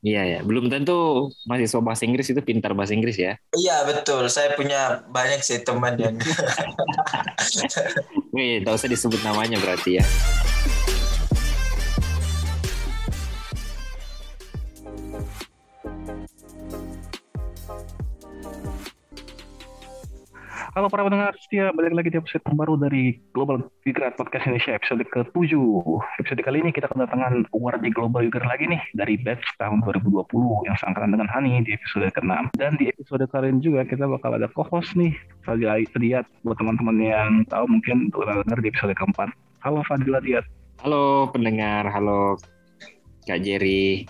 Iya ya, belum tentu mahasiswa bahasa Inggris itu pintar bahasa Inggris ya. Iya betul, saya punya banyak sih teman yang. Wih, tak usah disebut namanya berarti ya. Halo para pendengar setia, balik lagi di episode terbaru dari Global User Podcast Indonesia episode ke-7. Episode kali ini kita kedatangan Wardi Global User lagi nih dari batch tahun 2020 yang seangkatan dengan Hani di episode ke-6. Dan di episode kali ini juga kita bakal ada co-host nih, Fadil Diat buat teman-teman yang tahu mungkin udah dengar di episode keempat. Halo Fadil Diat. Halo pendengar, halo Kak Jerry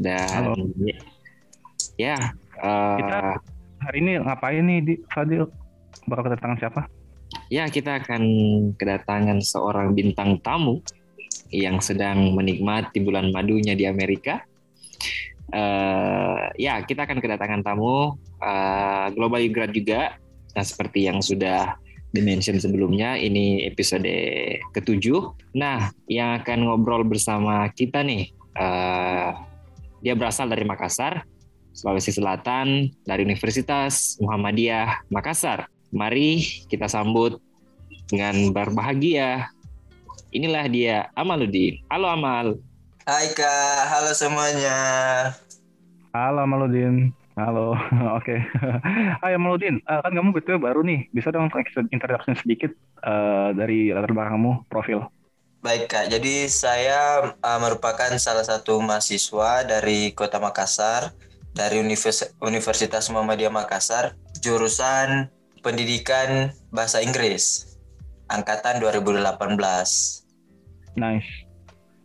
dan Halo. ya eh, Kita- Hari ini ngapain nih di Fadil? Bakal kedatangan siapa? ya kita akan kedatangan seorang bintang tamu yang sedang menikmati bulan madunya di Amerika. Eh, ya kita akan kedatangan tamu eh, Global Ugrad juga. Nah seperti yang sudah dimention sebelumnya, ini episode ketujuh. Nah yang akan ngobrol bersama kita nih, eh, dia berasal dari Makassar, Sulawesi Selatan, dari Universitas Muhammadiyah Makassar. Mari kita sambut dengan berbahagia. Inilah dia Amaluddin. Halo Amal. Hai kak, halo semuanya. Halo Maludin. Halo, oke. Hai Maludin, Eh, kan kamu betul baru nih. Bisa dong introduction sedikit eh, dari latar belakangmu, profil. Baik kak, jadi saya uh, merupakan salah satu mahasiswa dari Kota Makassar, dari Univers- Universitas Muhammadiyah Makassar, jurusan Pendidikan Bahasa Inggris, angkatan 2018. Nice.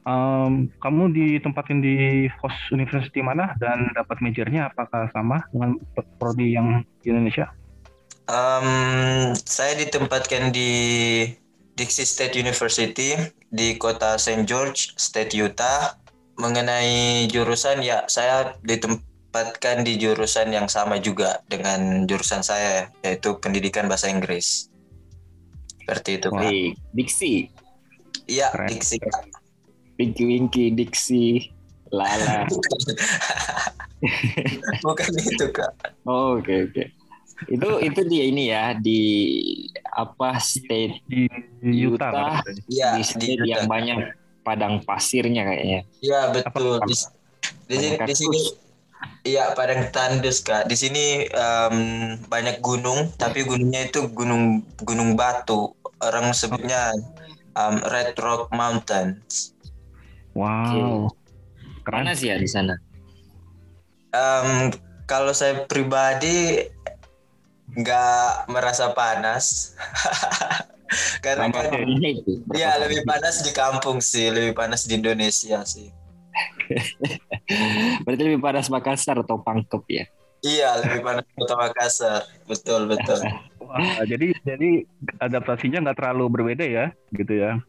Em, kamu ditempatin di host university mana dan dapat majornya apakah sama dengan prodi yang di Indonesia? Em, saya ditempatkan di Dixie State University di kota St. George, State Utah. Mengenai jurusan ya, saya ditempatkan di jurusan yang sama juga dengan jurusan saya, yaitu pendidikan bahasa Inggris. Seperti itu, Kak. Baik, Diksi. Iya. Dixie. Pinky Winky, Diksi, Lala. Bukan itu, Kak. Oh, Oke oke. Itu itu dia ini ya di apa state Di, di Utah. Utah. Iya, di di state yang Utah. banyak padang pasirnya kayaknya. Iya, betul. Apa? Di, di sini Padang di sini Iya, padang tandus kak. Di sini em, banyak gunung, tapi gunungnya itu gunung gunung batu. Orang sebutnya em, Red Rock Mountains. Wow. Keren. Panas ya di sana. Em, kalau saya pribadi nggak merasa panas, karena kan ya lebih panas di kampung sih, lebih panas di Indonesia sih. Berarti lebih panas Makassar atau Pangkep ya? Iya, lebih panas Kota Makassar. Betul betul. Wah, jadi jadi adaptasinya nggak terlalu berbeda ya, gitu ya.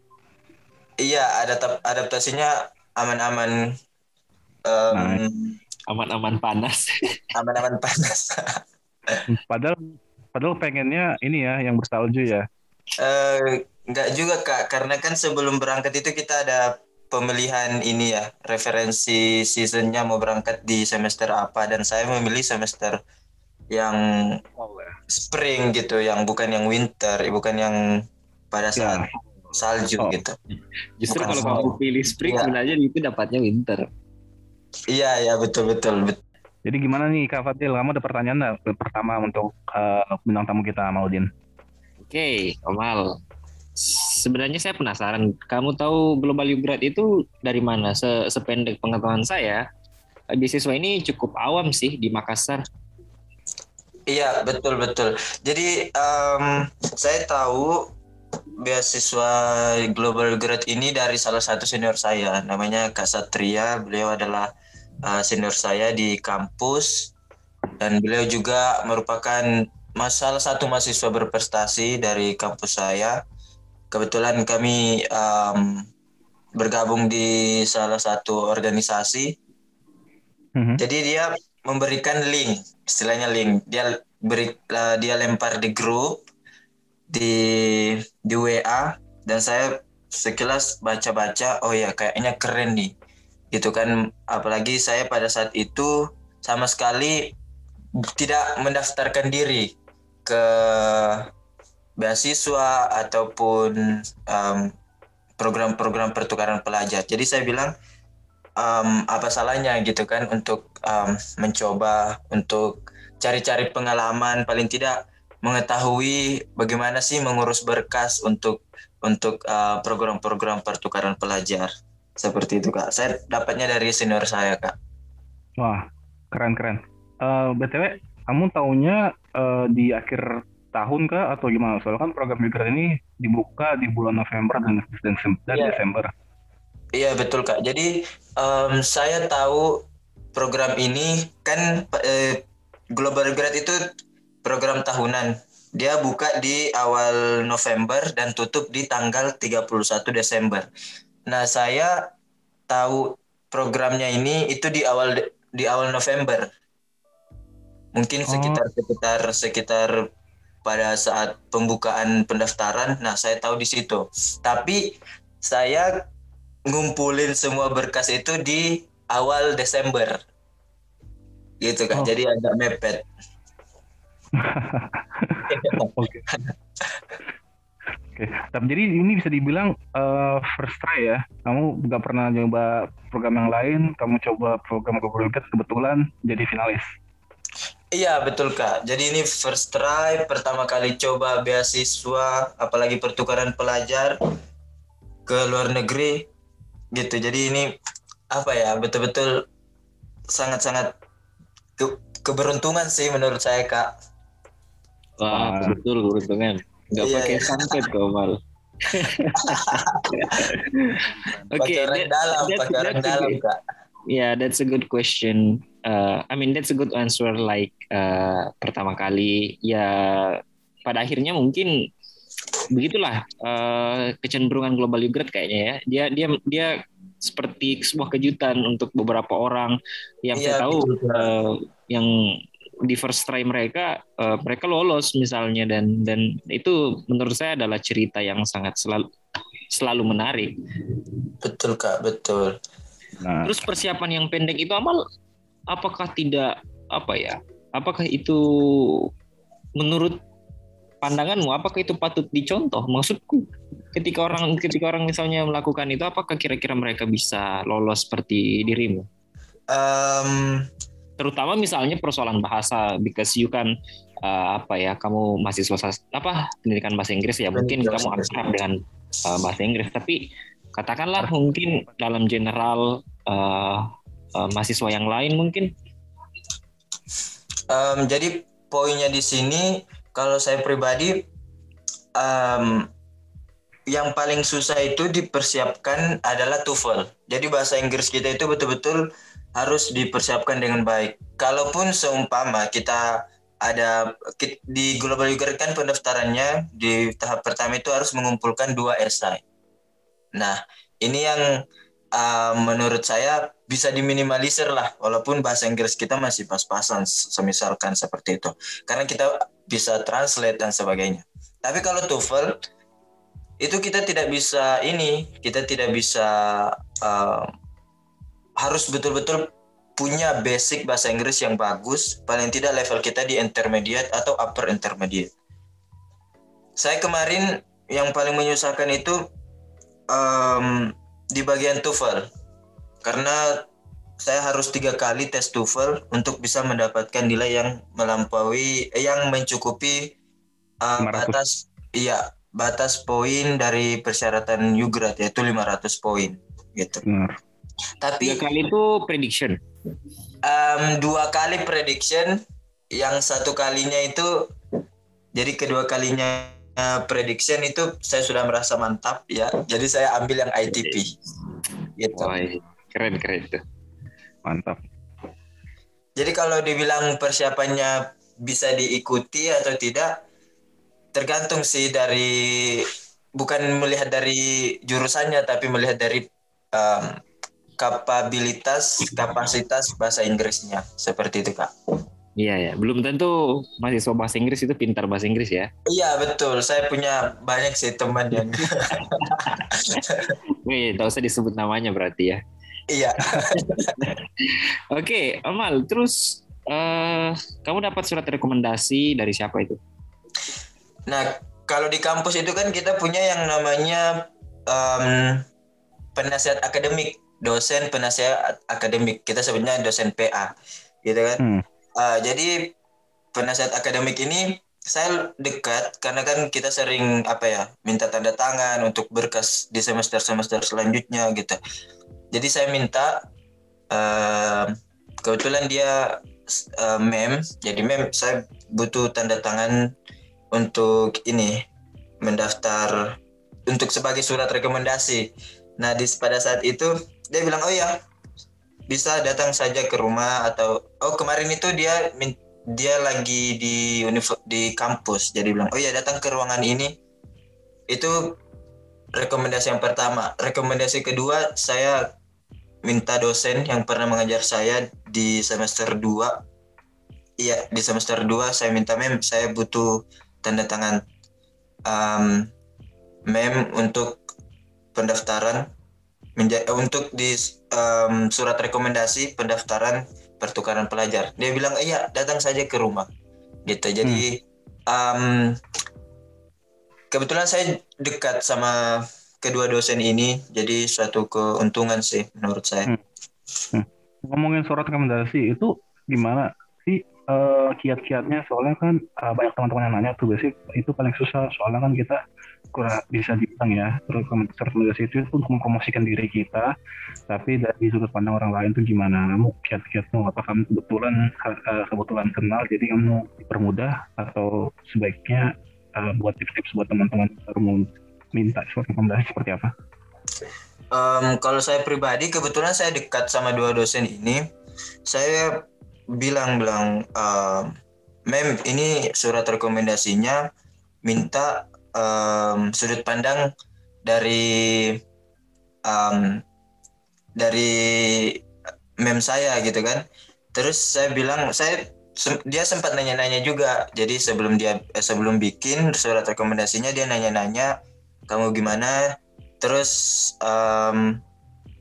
Iya, ada adaptasinya aman-aman em, Nice. Aman-aman panas. aman-aman panas. Padahal padahal pengennya ini ya yang bersalju ya. Eh, enggak juga Kak, karena kan sebelum berangkat itu kita ada pemilihan ini ya, referensi seasonnya mau berangkat di semester apa dan saya memilih semester yang spring gitu, yang bukan yang winter, bukan yang pada saat salju Oh. gitu. Justru Bukan kalau kamu pilih spring sebenarnya itu dapatnya winter. Iya, ya betul betul betul. Jadi gimana nih Kak Fadil, kamu ada pertanyaan nggak pertama untuk eh, bintang tamu kita Maudin? Oke, Omal. Sebenarnya saya penasaran, kamu tahu Global Ugrad itu dari mana? Se- Sependek pengetahuan saya, beasiswa ini cukup awam sih di Makassar. Iya betul betul. Jadi em, saya tahu beasiswa Global Grad ini dari salah satu senior saya, namanya Kak Satria. Beliau adalah eh, senior saya di kampus dan beliau juga merupakan salah satu mahasiswa berprestasi dari kampus saya. Kebetulan kami em, bergabung di salah satu organisasi Mhm. jadi dia memberikan link, istilahnya link. Dia beri uh, dia lempar di grup di di WA dan saya sekilas baca-baca, oh ya kayaknya keren nih. gitu kan apalagi saya pada saat itu sama sekali tidak mendaftarkan diri ke beasiswa ataupun um, program-program pertukaran pelajar. Jadi saya bilang um, apa salahnya gitu kan untuk um, mencoba untuk cari-cari pengalaman paling tidak mengetahui bagaimana sih mengurus berkas untuk untuk uh, program-program pertukaran pelajar seperti itu kak. Saya dapatnya dari senior saya kak. Wah keren keren. Uh, btw kamu tahunya uh, di akhir tahun kah atau gimana? Soalnya kan program migran ini dibuka di bulan November dan, dan, dan yeah. Desember. Iya betul kak. Jadi um, saya tahu program ini kan eh, Global Grad itu program tahunan. Dia buka di awal November dan tutup di tanggal 31 Desember. Nah, saya tahu programnya ini itu di awal di awal November. Mungkin oh. sekitar sekitar sekitar pada saat pembukaan pendaftaran. Nah, saya tahu di situ. Tapi saya ngumpulin semua berkas itu di awal Desember. Gitu kan. Oh. Jadi agak mepet. Oke. Oke, tapi jadi ini bisa dibilang uh, first try ya. Kamu nggak pernah nyoba program yang lain, kamu coba program Google kebetulan jadi finalis. Iya betul kak. Jadi ini first try pertama kali coba beasiswa, apalagi pertukaran pelajar ke luar negeri gitu. Jadi ini apa ya betul-betul sangat-sangat ke keberuntungan sih menurut saya kak. Wah betul keberuntungan. Gak iya, pakai iya. santet kok mal. Oke, okay, dalam, pakai dalam kak. Yeah, that's a good question. Uh, I mean that's a good answer like uh, pertama kali ya pada akhirnya mungkin begitulah uh, kecenderungan global yogurt kayaknya ya. Dia dia dia seperti sebuah kejutan untuk beberapa orang yang yeah, saya tahu uh, yang di first try mereka uh, mereka lolos misalnya. Dan dan itu menurut saya adalah cerita yang sangat selalu selalu menarik. Betul kak betul nah. terus persiapan yang pendek itu amal apakah tidak apa ya? Apakah itu menurut pandanganmu apakah itu patut dicontoh? Maksudku ketika orang ketika orang misalnya melakukan itu apakah kira-kira mereka bisa lolos seperti dirimu? Um, terutama misalnya persoalan bahasa because you kan uh, apa ya kamu masih selesai apa pendidikan bahasa Inggris ya mungkin kamu akrab dengan uh, bahasa Inggris tapi katakanlah mungkin dalam general uh, uh, mahasiswa yang lain mungkin? Um, jadi poinnya di sini kalau saya pribadi um, yang paling susah itu dipersiapkan adalah TOEFL. Jadi bahasa Inggris kita itu betul-betul harus dipersiapkan dengan baik. Kalaupun seumpama kita ada di Global User kan pendaftarannya di tahap pertama itu harus mengumpulkan dua esai. Nah, ini yang uh, menurut saya bisa diminimalisir lah walaupun bahasa Inggris kita masih pas-pasan semisalkan seperti itu. Karena kita bisa translate dan sebagainya. Tapi kalau TOEFL itu kita tidak bisa ini kita tidak bisa uh, harus betul-betul punya basic bahasa Inggris yang bagus paling tidak level kita di intermediate atau upper intermediate. Saya kemarin yang paling menyusahkan itu um, di bagian TOEFL karena saya harus tiga kali tes TOEFL untuk bisa mendapatkan nilai yang melampaui eh, yang mencukupi uh, batas iya batas poin dari persyaratan UGRAD yaitu 500 poin gitu. Benar. Tapi tiga kali itu prediction. Um, dua kali prediction, yang satu kalinya itu jadi kedua kalinya uh, prediction itu saya sudah merasa mantap ya. Jadi saya ambil yang ITP. Gitu. Wah, keren keren itu. Mantap. Jadi kalau dibilang persiapannya bisa diikuti atau tidak tergantung sih dari bukan melihat dari jurusannya tapi melihat dari um, kapabilitas kapasitas bahasa Inggrisnya seperti itu kak. Iya ya, belum tentu mahasiswa bahasa Inggris itu pintar bahasa Inggris ya. Iya betul, saya punya banyak sih teman yang. Wih, tak usah disebut namanya berarti ya. iya Oke, Amal, terus eh kamu dapat surat rekomendasi dari siapa itu? nah kalau di kampus itu kan kita punya yang namanya em, penasihat akademik dosen penasihat akademik kita sebutnya dosen PA gitu kan Hmm. Uh, jadi penasihat akademik ini saya dekat karena kan kita sering apa ya minta tanda tangan untuk berkas di semester semester selanjutnya gitu. Jadi saya minta uh, kebetulan dia uh, mem, jadi mem saya butuh tanda tangan untuk ini mendaftar untuk sebagai surat rekomendasi. Nah di pada saat itu dia bilang oh ya bisa datang saja ke rumah atau oh kemarin itu dia dia lagi di univ- di kampus. Jadi bilang oh ya datang ke ruangan ini. Itu rekomendasi yang pertama. Rekomendasi kedua saya minta dosen yang pernah mengajar saya di semester 2 iya di semester 2 saya minta mem saya butuh tanda tangan um, mem untuk pendaftaran menja- untuk di em, surat rekomendasi pendaftaran pertukaran pelajar. Dia bilang iya datang saja ke rumah, gitu. Jadi em, kebetulan saya dekat sama kedua dosen ini, jadi suatu keuntungan sih menurut saya. Hmm. Ngomongin surat rekomendasi itu gimana eh, kiat-kiatnya? Soalnya kan eh, banyak teman-teman yang nanya tuh basic itu paling susah. Soalnya kan kita kurang bisa dibilang ya rekomendasi itu untuk mempromosikan diri kita, tapi dari sudut pandang orang lain tuh gimana? Kamu kiat-kiatmu apa kamu kebetulan eh, kebetulan kenal jadi kamu dipermudah atau sebaiknya eh, buat tips-tips buat teman-teman baru minta surat rekomendasi seperti apa? Em, kalau saya pribadi kebetulan saya dekat sama dua dosen ini, saya bilang-bilang, em, mem ini surat rekomendasinya minta em, sudut pandang dari em, dari mem saya gitu kan. Terus saya bilang saya dia sempat nanya-nanya juga. Jadi sebelum dia eh, sebelum bikin surat rekomendasinya dia nanya-nanya kamu gimana terus em,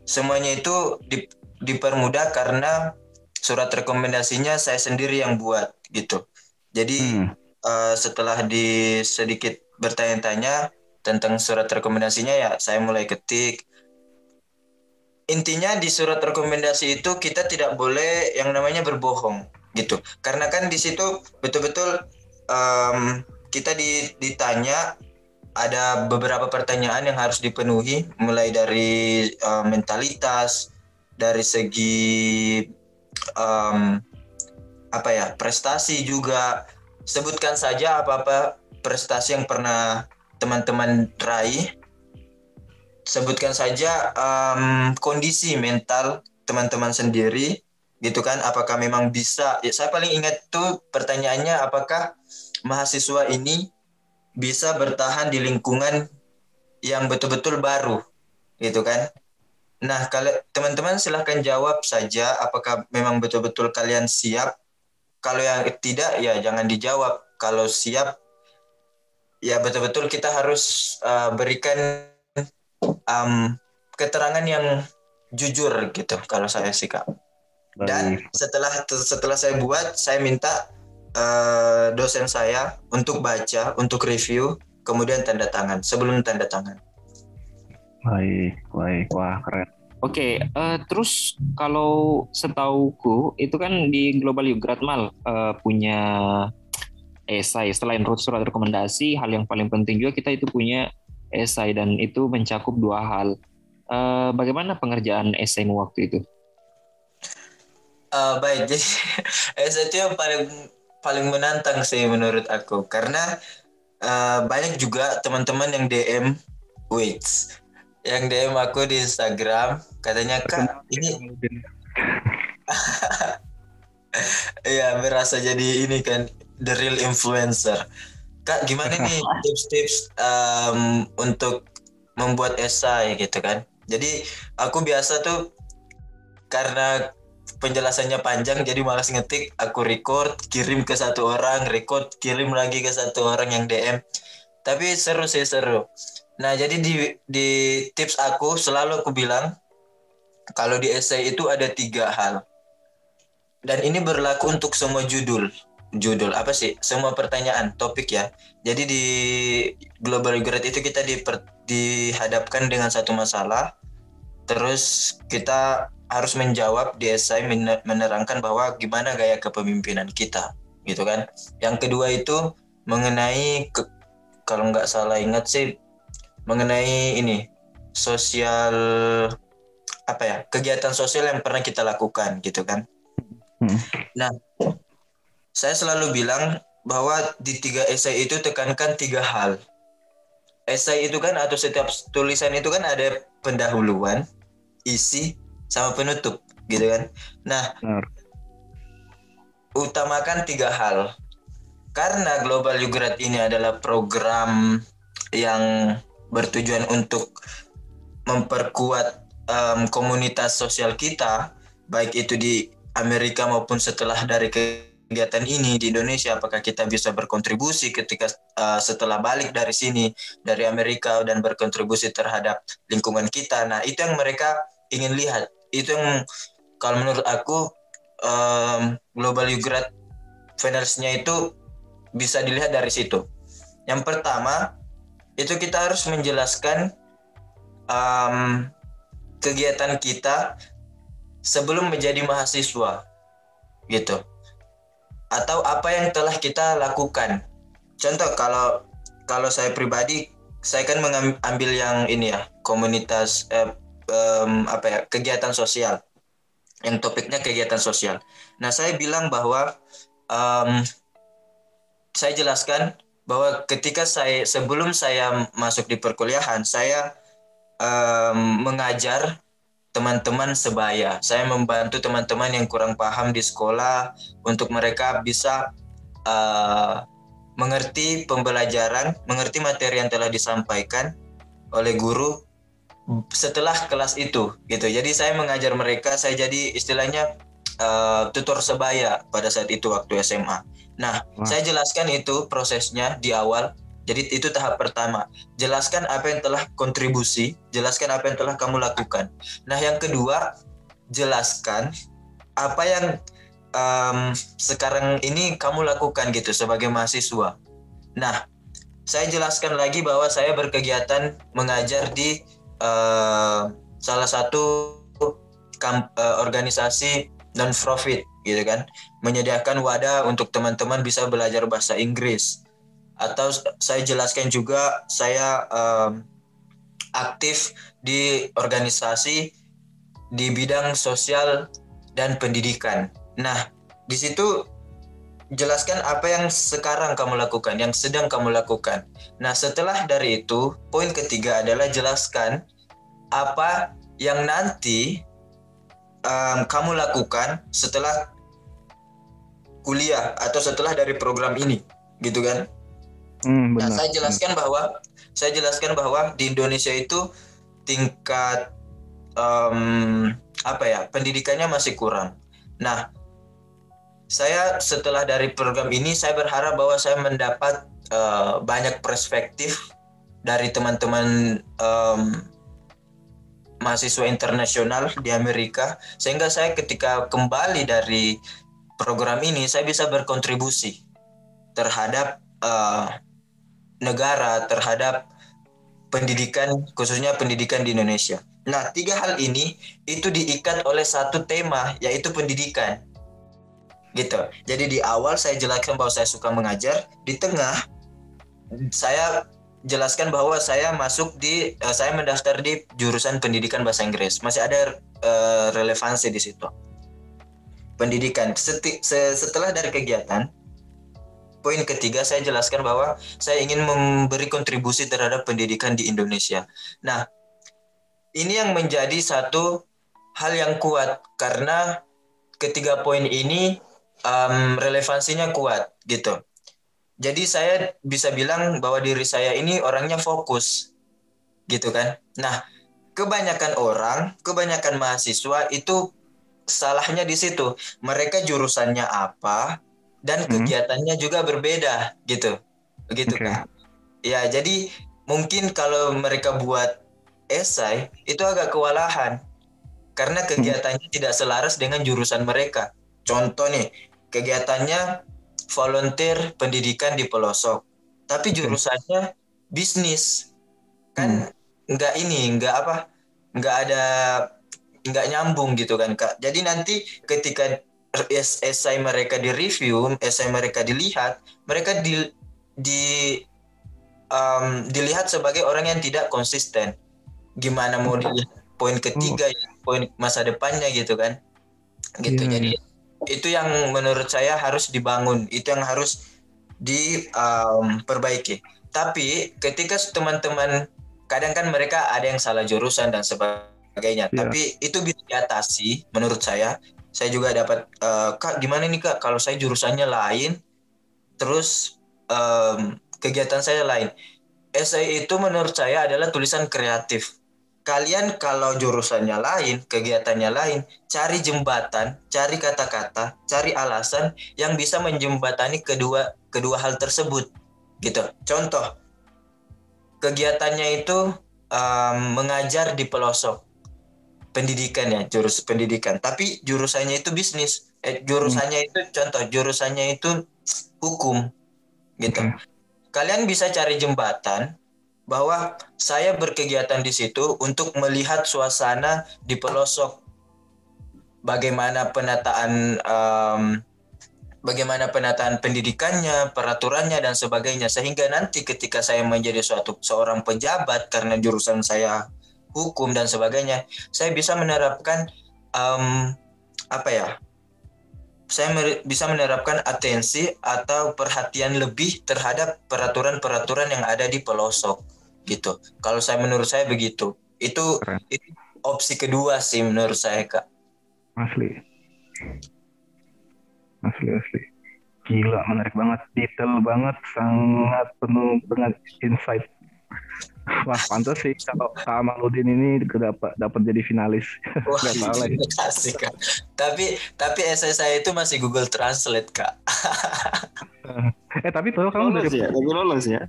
semuanya itu di- dipermudah karena surat rekomendasinya saya sendiri yang buat gitu. Jadi Hmm. eh, setelah di sedikit bertanya-tanya tentang surat rekomendasinya ya saya mulai ketik. Intinya di surat rekomendasi itu kita tidak boleh yang namanya berbohong gitu. Karena kan di situ betul-betul em, kita di- ditanya ada beberapa pertanyaan yang harus dipenuhi mulai dari eh, mentalitas dari segi em, apa ya prestasi juga. Sebutkan saja apa apa prestasi yang pernah teman-teman raih. Sebutkan saja em, kondisi mental teman-teman sendiri gitu kan? Apakah memang bisa? Ya, saya paling ingat tuh pertanyaannya apakah mahasiswa ini bisa bertahan di lingkungan yang betul-betul baru gitu kan nah kalau teman-teman silahkan jawab saja apakah memang betul-betul kalian siap? Kalau yang tidak ya jangan dijawab. Kalau siap ya betul-betul kita harus uh, berikan um, keterangan yang jujur gitu kalau saya sih kak. Dan setelah setelah saya buat saya minta eh, dosen saya untuk baca untuk review kemudian tanda tangan sebelum tanda tangan Baik, baik. Wah, keren. Oke, eh, terus kalau setauku itu kan di Global Yugrat Mal eh, punya esai selain surat rekomendasi, hal yang paling penting juga kita itu punya esai dan itu mencakup dua hal. Eh, bagaimana pengerjaan esaimu waktu itu? Eh, baik jadi S1 yang paling paling menantang sih menurut aku karena eh, banyak juga teman-teman yang DM wait yang DM aku di Instagram katanya kak ini Iya, merasa jadi ini kan the real influencer. Kak, gimana nih tips-tips em, untuk membuat esai gitu kan? Jadi aku biasa tuh karena penjelasannya panjang jadi malas ngetik, aku record, kirim ke satu orang, record, kirim lagi ke satu orang yang DM. Tapi seru sih seru. Nah, jadi di di tips aku selalu aku bilang kalau di esai itu ada tiga hal. Dan ini berlaku untuk semua judul. Judul apa sih? Semua pertanyaan, topik ya. Jadi di Global Grade itu kita diper, dihadapkan dengan satu masalah. Terus kita harus menjawab di esai menerangkan bahwa gimana gaya kepemimpinan kita, gitu kan. Yang kedua itu mengenai ke, kalau nggak salah ingat sih mengenai ini sosial apa ya kegiatan sosial yang pernah kita lakukan gitu kan. Hmm. Nah, saya selalu bilang bahwa di tiga esai itu tekankan tiga hal. Esai itu kan atau setiap tulisan itu kan ada pendahuluan, isi, sama penutup gitu kan. Nah, Benar. utamakan tiga hal. Karena Global Yugrat ini adalah program yang bertujuan untuk memperkuat um, komunitas sosial kita, baik itu di Amerika maupun setelah dari kegiatan ini di Indonesia, apakah kita bisa berkontribusi ketika uh, setelah balik dari sini dari Amerika dan berkontribusi terhadap lingkungan kita. Nah, itu yang mereka ingin lihat. Itu yang kalau menurut aku um, Global Yugrat Finance-nya itu bisa dilihat dari situ. Yang pertama, itu kita harus menjelaskan um, kegiatan kita sebelum menjadi mahasiswa, gitu. Atau apa yang telah kita lakukan. Contoh kalau kalau saya pribadi, saya kan mengambil yang ini ya, komunitas eh, um, apa ya, kegiatan sosial. Yang topiknya kegiatan sosial. Nah, saya bilang bahwa um, saya jelaskan bahwa ketika saya sebelum saya masuk di perkuliahan saya um, mengajar teman-teman sebaya. Saya membantu teman-teman yang kurang paham di sekolah untuk mereka bisa uh, mengerti pembelajaran, mengerti materi yang telah disampaikan oleh guru setelah kelas itu gitu. Jadi saya mengajar mereka, saya jadi istilahnya uh, tutor sebaya pada saat itu waktu SMA. Nah, Wah. saya jelaskan itu prosesnya di awal. Jadi itu tahap pertama. Jelaskan apa yang telah kontribusi, jelaskan apa yang telah kamu lakukan. Nah, yang kedua, jelaskan apa yang um, sekarang ini kamu lakukan gitu sebagai mahasiswa. Nah, saya jelaskan lagi bahwa saya berkegiatan mengajar di uh, salah satu kamp, uh, organisasi non profit gitu kan menyediakan wadah untuk teman-teman bisa belajar bahasa Inggris atau saya jelaskan juga saya um, aktif di organisasi di bidang sosial dan pendidikan. Nah, di situ jelaskan apa yang sekarang kamu lakukan, yang sedang kamu lakukan. Nah, setelah dari itu, poin ketiga adalah jelaskan apa yang nanti um, kamu lakukan setelah kuliah atau setelah dari program ini, gitu kan? Hmm, Nah, saya jelaskan bahwa saya jelaskan bahwa di Indonesia itu tingkat um, apa ya pendidikannya masih kurang. Nah, saya setelah dari program ini saya berharap bahwa saya mendapat uh, banyak perspektif dari teman-teman um, mahasiswa internasional di Amerika sehingga saya ketika kembali dari program ini saya bisa berkontribusi terhadap uh, negara terhadap pendidikan khususnya pendidikan di Indonesia. Nah, tiga hal ini itu diikat oleh satu tema yaitu pendidikan. Gitu. Jadi di awal saya jelaskan bahwa saya suka mengajar, di tengah saya jelaskan bahwa saya masuk di uh, saya mendaftar di jurusan pendidikan bahasa Inggris. Masih ada uh, relevansi di situ pendidikan. Seti, setelah dari kegiatan, poin ketiga saya jelaskan bahwa saya ingin memberi kontribusi terhadap pendidikan di Indonesia. Nah, ini yang menjadi satu hal yang kuat karena ketiga poin ini um, relevansinya kuat gitu. Jadi saya bisa bilang bahwa diri saya ini orangnya fokus gitu kan. Nah, kebanyakan orang, kebanyakan mahasiswa itu salahnya di situ. Mereka jurusannya apa dan hmm. kegiatannya juga berbeda gitu. Begitu okay. kan? Ya, jadi mungkin kalau mereka buat esai itu agak kewalahan. karena kegiatannya tidak selaras dengan jurusan mereka. Contoh nih, kegiatannya volunteer pendidikan di pelosok, tapi jurusannya bisnis. Kan nggak ini, nggak apa, nggak ada, nggak nyambung gitu kan kak. Jadi nanti ketika esai mereka di review, esai mereka dilihat, mereka di di um, dilihat sebagai orang yang tidak konsisten. Gimana mau dilihat poin ketiga, oh. poin masa depannya gitu kan? Gitu. Yeah, Jadi yeah. itu yang menurut saya harus dibangun, itu yang harus diperbaiki. Um, Tapi ketika teman-teman kadang kan mereka ada yang salah jurusan dan sebagainya, yeah. tapi itu bisa diatasi menurut saya. Saya juga dapat uh, kak gimana nih kak? Kalau saya jurusannya lain terus um, kegiatan saya lain. Essay itu menurut saya adalah tulisan kreatif. Kalian kalau jurusannya lain kegiatannya lain cari jembatan cari kata-kata cari alasan yang bisa menjembatani kedua kedua hal tersebut. Gitu. Contoh kegiatannya itu um, mengajar di pelosok pendidikan ya jurus pendidikan. Tapi jurusannya itu bisnis. Eh, jurusannya hmm. itu contoh jurusannya itu hukum gitu. Hmm. kalian bisa cari jembatan bahwa saya berkegiatan di situ untuk melihat suasana di pelosok. Bagaimana penataan um, bagaimana penataan pendidikannya, peraturannya dan sebagainya. Sehingga nanti ketika saya menjadi suatu seorang pejabat karena jurusan saya hukum dan sebagainya, saya bisa menerapkan um, apa ya? Saya bisa menerapkan atensi atau perhatian lebih terhadap peraturan-peraturan yang ada di pelosok gitu. Kalau saya menurut saya begitu. Itu, itu opsi kedua sih menurut saya kak. Asli. Asli asli. Gila menarik banget, detail banget, sangat penuh dengan insight Wah pantas sih kalau Kak Amaludin ini dapat dapat jadi finalis. Wah, Gak salah ya. Kasih, kak. Tapi tapi essay saya itu masih Google Translate kak. eh tapi tuh kamu lolos dari ya, tapi lolos ya.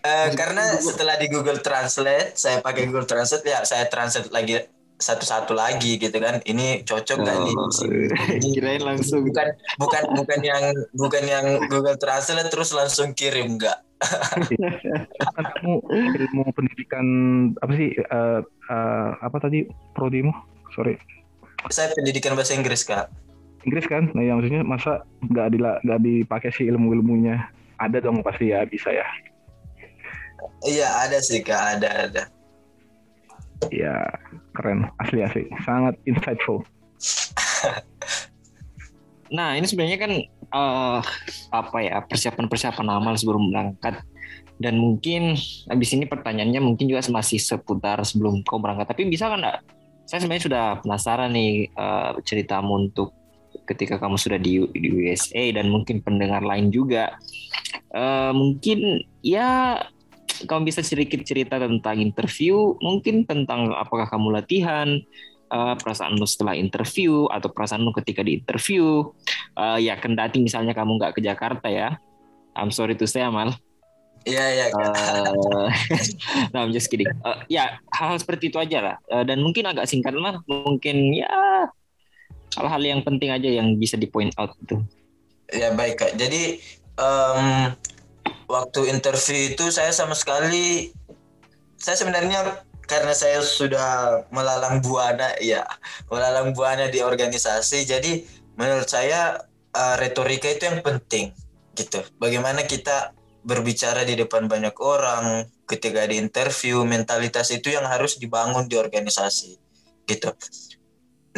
Uh, karena setelah di Google Translate, saya pakai Google Translate ya, saya translate lagi satu-satu lagi gitu kan ini cocok nggak oh, nih kirain langsung bukan bukan bukan yang bukan yang Google Translate terus langsung kirim nggak kan kamu ilmu pendidikan apa sih uh, uh, apa tadi prodimu sorry. Saya pendidikan bahasa Inggris kak. Inggris kan? Nah yang maksudnya masa nggak di nggak dipakai sih ilmu ilmunya ada dong pasti ya bisa ya. Iya ada sih kak ada ada. Ya keren. Asli asli. Sangat insightful. Nah ini sebenarnya kan uh, apa ya persiapan-persiapan amal sebelum berangkat. Dan mungkin habis ini pertanyaannya mungkin juga masih seputar sebelum kau berangkat. Tapi bisa kan enggak saya sebenarnya sudah penasaran nih uh, ceritamu untuk ketika kamu sudah di, di USA dan mungkin pendengar lain juga. Uh, mungkin ya kamu bisa sedikit cerita tentang interview mungkin tentang apakah kamu latihan uh, perasaanmu setelah interview atau perasaanmu ketika di interview uh, ya kendati misalnya kamu nggak ke Jakarta ya I'm sorry to say Amal Iya iya. Uh, nah, I'm just kidding. Uh, ya hal-hal seperti itu aja lah. Uh, dan mungkin agak singkat lah. Mungkin ya hal-hal yang penting aja yang bisa di point out itu. Ya baik kak. Jadi um, waktu interview itu saya sama sekali saya sebenarnya karena saya sudah melalang buana ya melalang buana di organisasi. Jadi menurut saya uh, retorika itu yang penting gitu. Bagaimana kita berbicara di depan banyak orang ketika di interview mentalitas itu yang harus dibangun di organisasi gitu.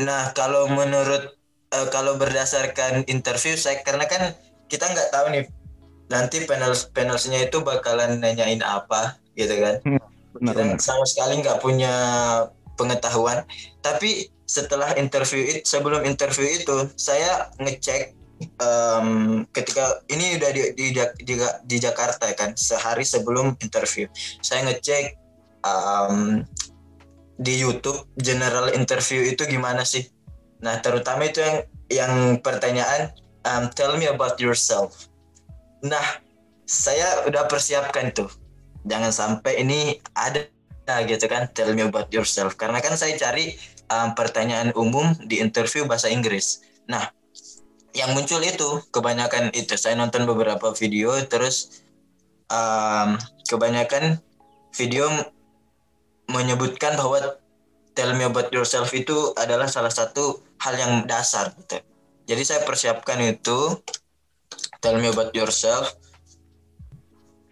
Nah kalau menurut uh, kalau berdasarkan interview saya karena kan kita nggak tahu nih nanti panel panelsnya itu bakalan nanyain apa gitu kan. Hmm benar, kita benar. sama sekali nggak punya pengetahuan. Tapi setelah interview itu sebelum interview itu saya ngecek um, ketika ini udah di, di, di, di Jakarta kan sehari sebelum interview. Saya ngecek um, di YouTube general interview itu gimana sih? Nah terutama itu yang yang pertanyaan um, tell me about yourself. Nah saya udah persiapkan tuh jangan sampai ini ada gitu kan tell me about yourself karena kan saya cari um, pertanyaan umum di interview bahasa Inggris. Nah, yang muncul itu kebanyakan itu saya nonton beberapa video terus um, kebanyakan video menyebutkan bahwa tell me about yourself itu adalah salah satu hal yang dasar gitu. Jadi saya persiapkan itu tell me about yourself.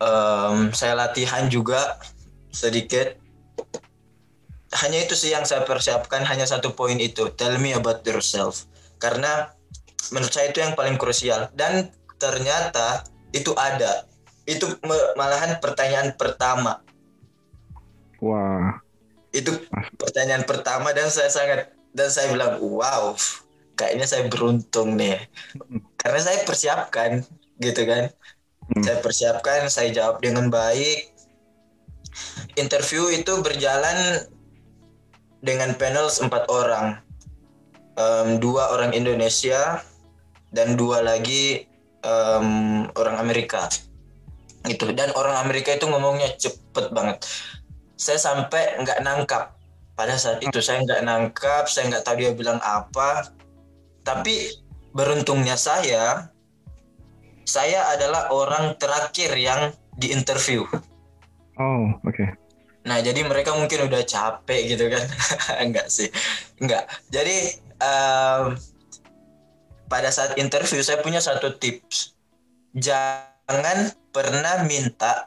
Um, saya latihan juga sedikit. Hanya itu sih yang saya persiapkan hanya satu poin itu. Tell me about yourself. Karena menurut saya itu yang paling krusial. Dan ternyata itu ada. Itu malahan pertanyaan pertama. Wah. Itu pertanyaan pertama dan saya sangat dan saya bilang wow kayaknya saya beruntung nih. Karena saya persiapkan gitu kan hmm. saya persiapkan saya jawab dengan baik. Interview itu berjalan dengan panel empat orang. Um, dua orang Indonesia dan dua lagi um, orang Amerika. Itu dan orang Amerika itu ngomongnya cepet banget. Saya sampai nggak nangkap. Pada saat itu saya nggak nangkap saya nggak tahu dia bilang apa. Tapi beruntungnya saya saya adalah orang terakhir yang diinterview. Oh oke. Okay. nah jadi mereka mungkin udah capek gitu kan. Enggak sih. Enggak. Jadi um, pada saat interview saya punya satu tips. Jangan pernah minta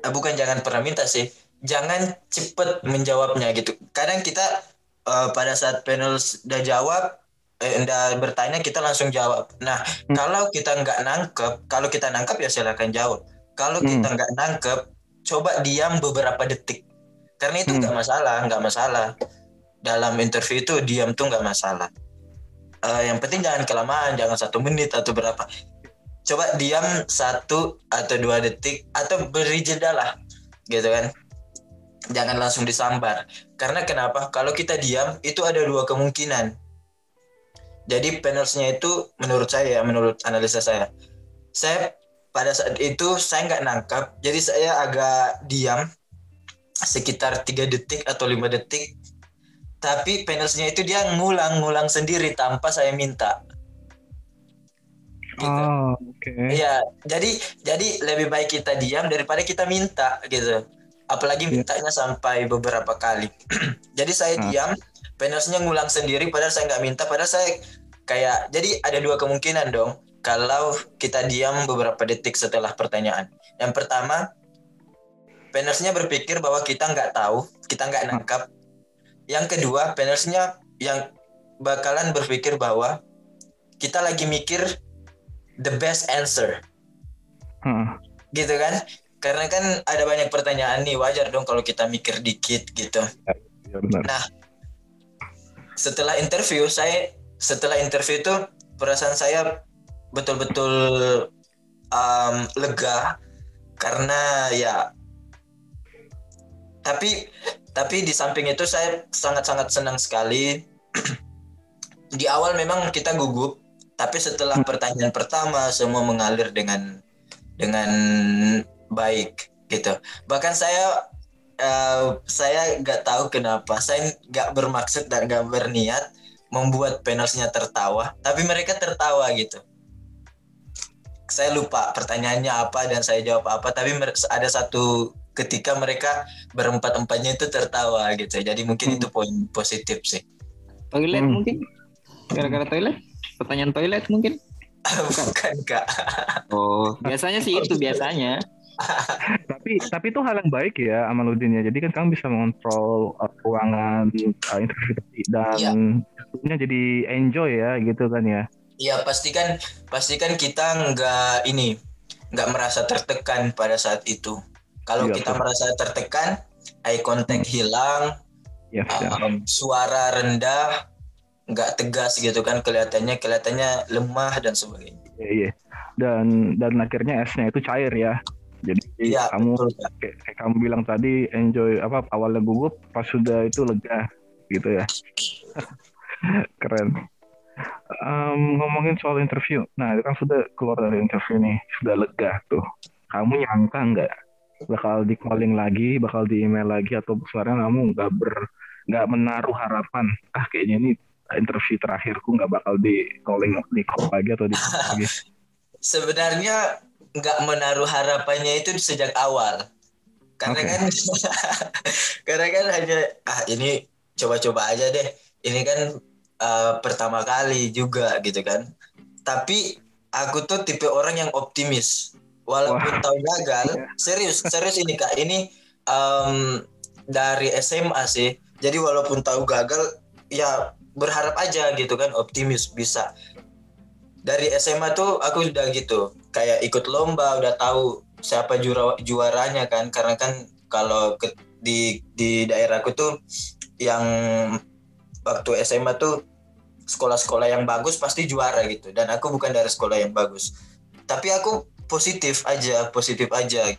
eh, bukan jangan pernah minta sih. Jangan cepet menjawabnya gitu. Kadang kita uh, pada saat panel udah jawab eh, udah bertanya kita langsung jawab. Nah hmm. kalau kita nggak nangkep kalau kita nangkep ya silakan jawab. Kalau hmm. kita nggak nangkep coba diam beberapa detik. Karena itu nggak hmm. masalah nggak masalah. Dalam interview itu diam tuh nggak masalah. Uh, yang penting jangan kelamaan jangan satu menit atau berapa. Coba diam satu atau dua detik atau beri jeda lah gitu kan. Jangan langsung disambar. Karena kenapa? Kalau kita diam itu ada dua kemungkinan jadi panelsnya itu menurut saya menurut analisa saya saya pada saat itu saya nggak nangkap jadi saya agak diam sekitar tiga detik atau lima detik tapi panelsnya itu dia ngulang-ngulang sendiri tanpa saya minta. Gitu. Oh, oke. Okay. Iya, jadi jadi lebih baik kita diam daripada kita minta gitu. Apalagi yeah. mintanya sampai beberapa kali. jadi saya ah. diam, panelsnya ngulang sendiri padahal saya nggak minta, padahal saya kayak jadi ada dua kemungkinan dong. Kalau kita diam beberapa detik setelah pertanyaan. Yang pertama, panelsnya berpikir bahwa kita nggak tahu, kita nggak nangkap, yang kedua, panersnya yang bakalan berpikir bahwa kita lagi mikir the best answer. Hmm. Gitu kan? Karena kan ada banyak pertanyaan nih, wajar dong kalau kita mikir dikit gitu. Ya, ya benar. Nah, setelah interview saya setelah interview itu perasaan saya betul-betul um, lega karena ya tapi tapi di samping itu saya sangat-sangat senang sekali. di awal memang kita gugup, tapi setelah pertanyaan pertama semua mengalir dengan dengan baik gitu. Bahkan saya uh, saya nggak tahu kenapa saya nggak bermaksud dan nggak berniat membuat panelsnya tertawa, tapi mereka tertawa gitu. Saya lupa pertanyaannya apa dan saya jawab apa, tapi ada satu ketika mereka berempat-empatnya itu tertawa gitu. Jadi mungkin hmm. itu poin positif sih. Toilet hmm. mungkin? Gara-gara toilet? Pertanyaan toilet mungkin? Bukan kak. Oh, biasanya sih itu biasanya. Tapi tapi itu hal yang baik ya Amaludin ya. Jadi kan kamu bisa mengontrol uh, ruangan uh, interview dan ya. jadi enjoy ya gitu kan ya. Iya pastikan pastikan kita nggak ini nggak merasa tertekan pada saat itu. Kalau ya, kita betul. merasa tertekan, eye contact hmm. hilang, ya, um, suara rendah, nggak tegas gitu kan kelihatannya, kelihatannya lemah dan sebagainya. Iya, iya. Dan dan akhirnya esnya itu cair ya. Jadi ya, kamu betul, kayak, kayak kamu bilang tadi enjoy apa awalnya gugup, pas sudah itu lega gitu ya. Keren. Um, ngomongin soal interview, nah itu kan sudah keluar dari interview nih, sudah lega tuh. Kamu nyangka nggak bakal di calling lagi, bakal di email lagi atau suaranya kamu nggak ber nggak menaruh harapan ah kayaknya ini interview terakhirku nggak bakal di calling di call lagi atau di lagi sebenarnya nggak menaruh harapannya itu sejak awal. Karena Oke. kan karena kan hanya ah ini coba-coba aja deh. Ini kan eh, pertama kali juga gitu kan. Tapi aku tuh tipe orang yang optimis. Walaupun Wah. tahu gagal serius serius ini kak. Ini em, dari SMA sih. Jadi walaupun tahu gagal ya berharap aja gitu kan optimis bisa. Dari SMA tuh aku udah gitu kayak ikut lomba udah tahu siapa jura juaranya kan. Karena kan kalau ke- di di daerahku tuh yang waktu SMA tuh sekolah-sekolah yang bagus pasti juara gitu. Dan aku bukan dari sekolah yang bagus. Tapi aku positif aja positif aja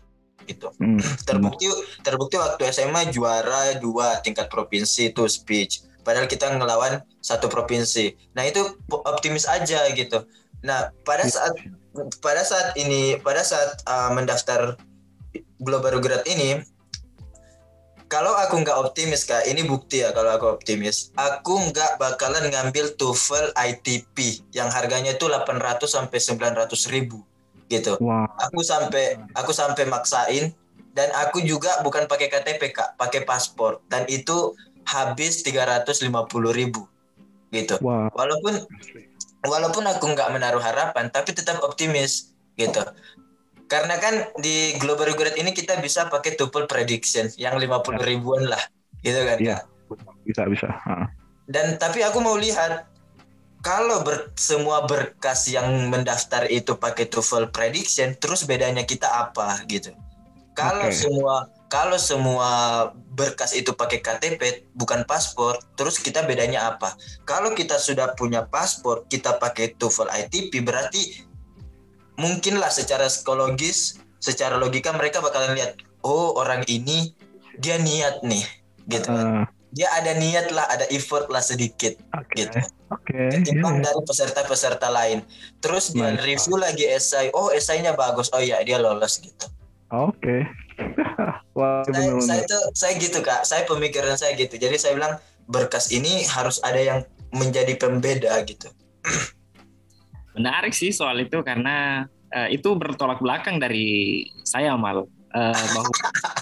gitu. Hmm, terbukti terbukti waktu SMA juara dua tingkat provinsi itu speech. Padahal kita ngelawan satu provinsi. Nah itu optimis aja gitu nah pada saat pada saat ini pada saat uh, mendaftar global grad ini kalau aku nggak optimis kak ini bukti ya kalau aku optimis aku nggak bakalan ngambil TOEFL ITP yang harganya itu 800 sampai 900 ribu gitu. Wah. Aku sampai aku sampai maksain dan aku juga bukan pakai KTP kak pakai paspor dan itu habis 350 ribu gitu. Wah. Walaupun walaupun aku nggak menaruh harapan tapi tetap optimis gitu. Karena kan di global grade ini kita bisa pakai tuple prediction yang 50 ribuan lah gitu kan? Iya. Bisa bisa. Ah. dan tapi aku mau lihat kalau ber- semua berkas yang mendaftar itu pakai TOEFL prediction terus bedanya kita apa gitu. Kalau Oke. semua kalau semua berkas itu pakai KTP bukan paspor terus kita bedanya apa kalau kita sudah punya paspor kita pakai TOEFL ITP berarti mungkinlah secara psikologis secara logika mereka bakalan lihat oh orang ini dia niat nih gitu Ah, dia ada niat lah, ada effort lah sedikit oke gitu. oke Ketimbang iya, iya. dari peserta-peserta lain. Terus dia review lagi esai, oh esainya bagus, oh ya dia lolos gitu. oke wah Saya, benar saya tuh saya gitu kak, saya pemikiran saya gitu. Jadi saya bilang berkas ini harus ada yang menjadi pembeda gitu. Menarik sih soal itu karena eh, itu bertolak belakang dari saya mal. Eh, bahwa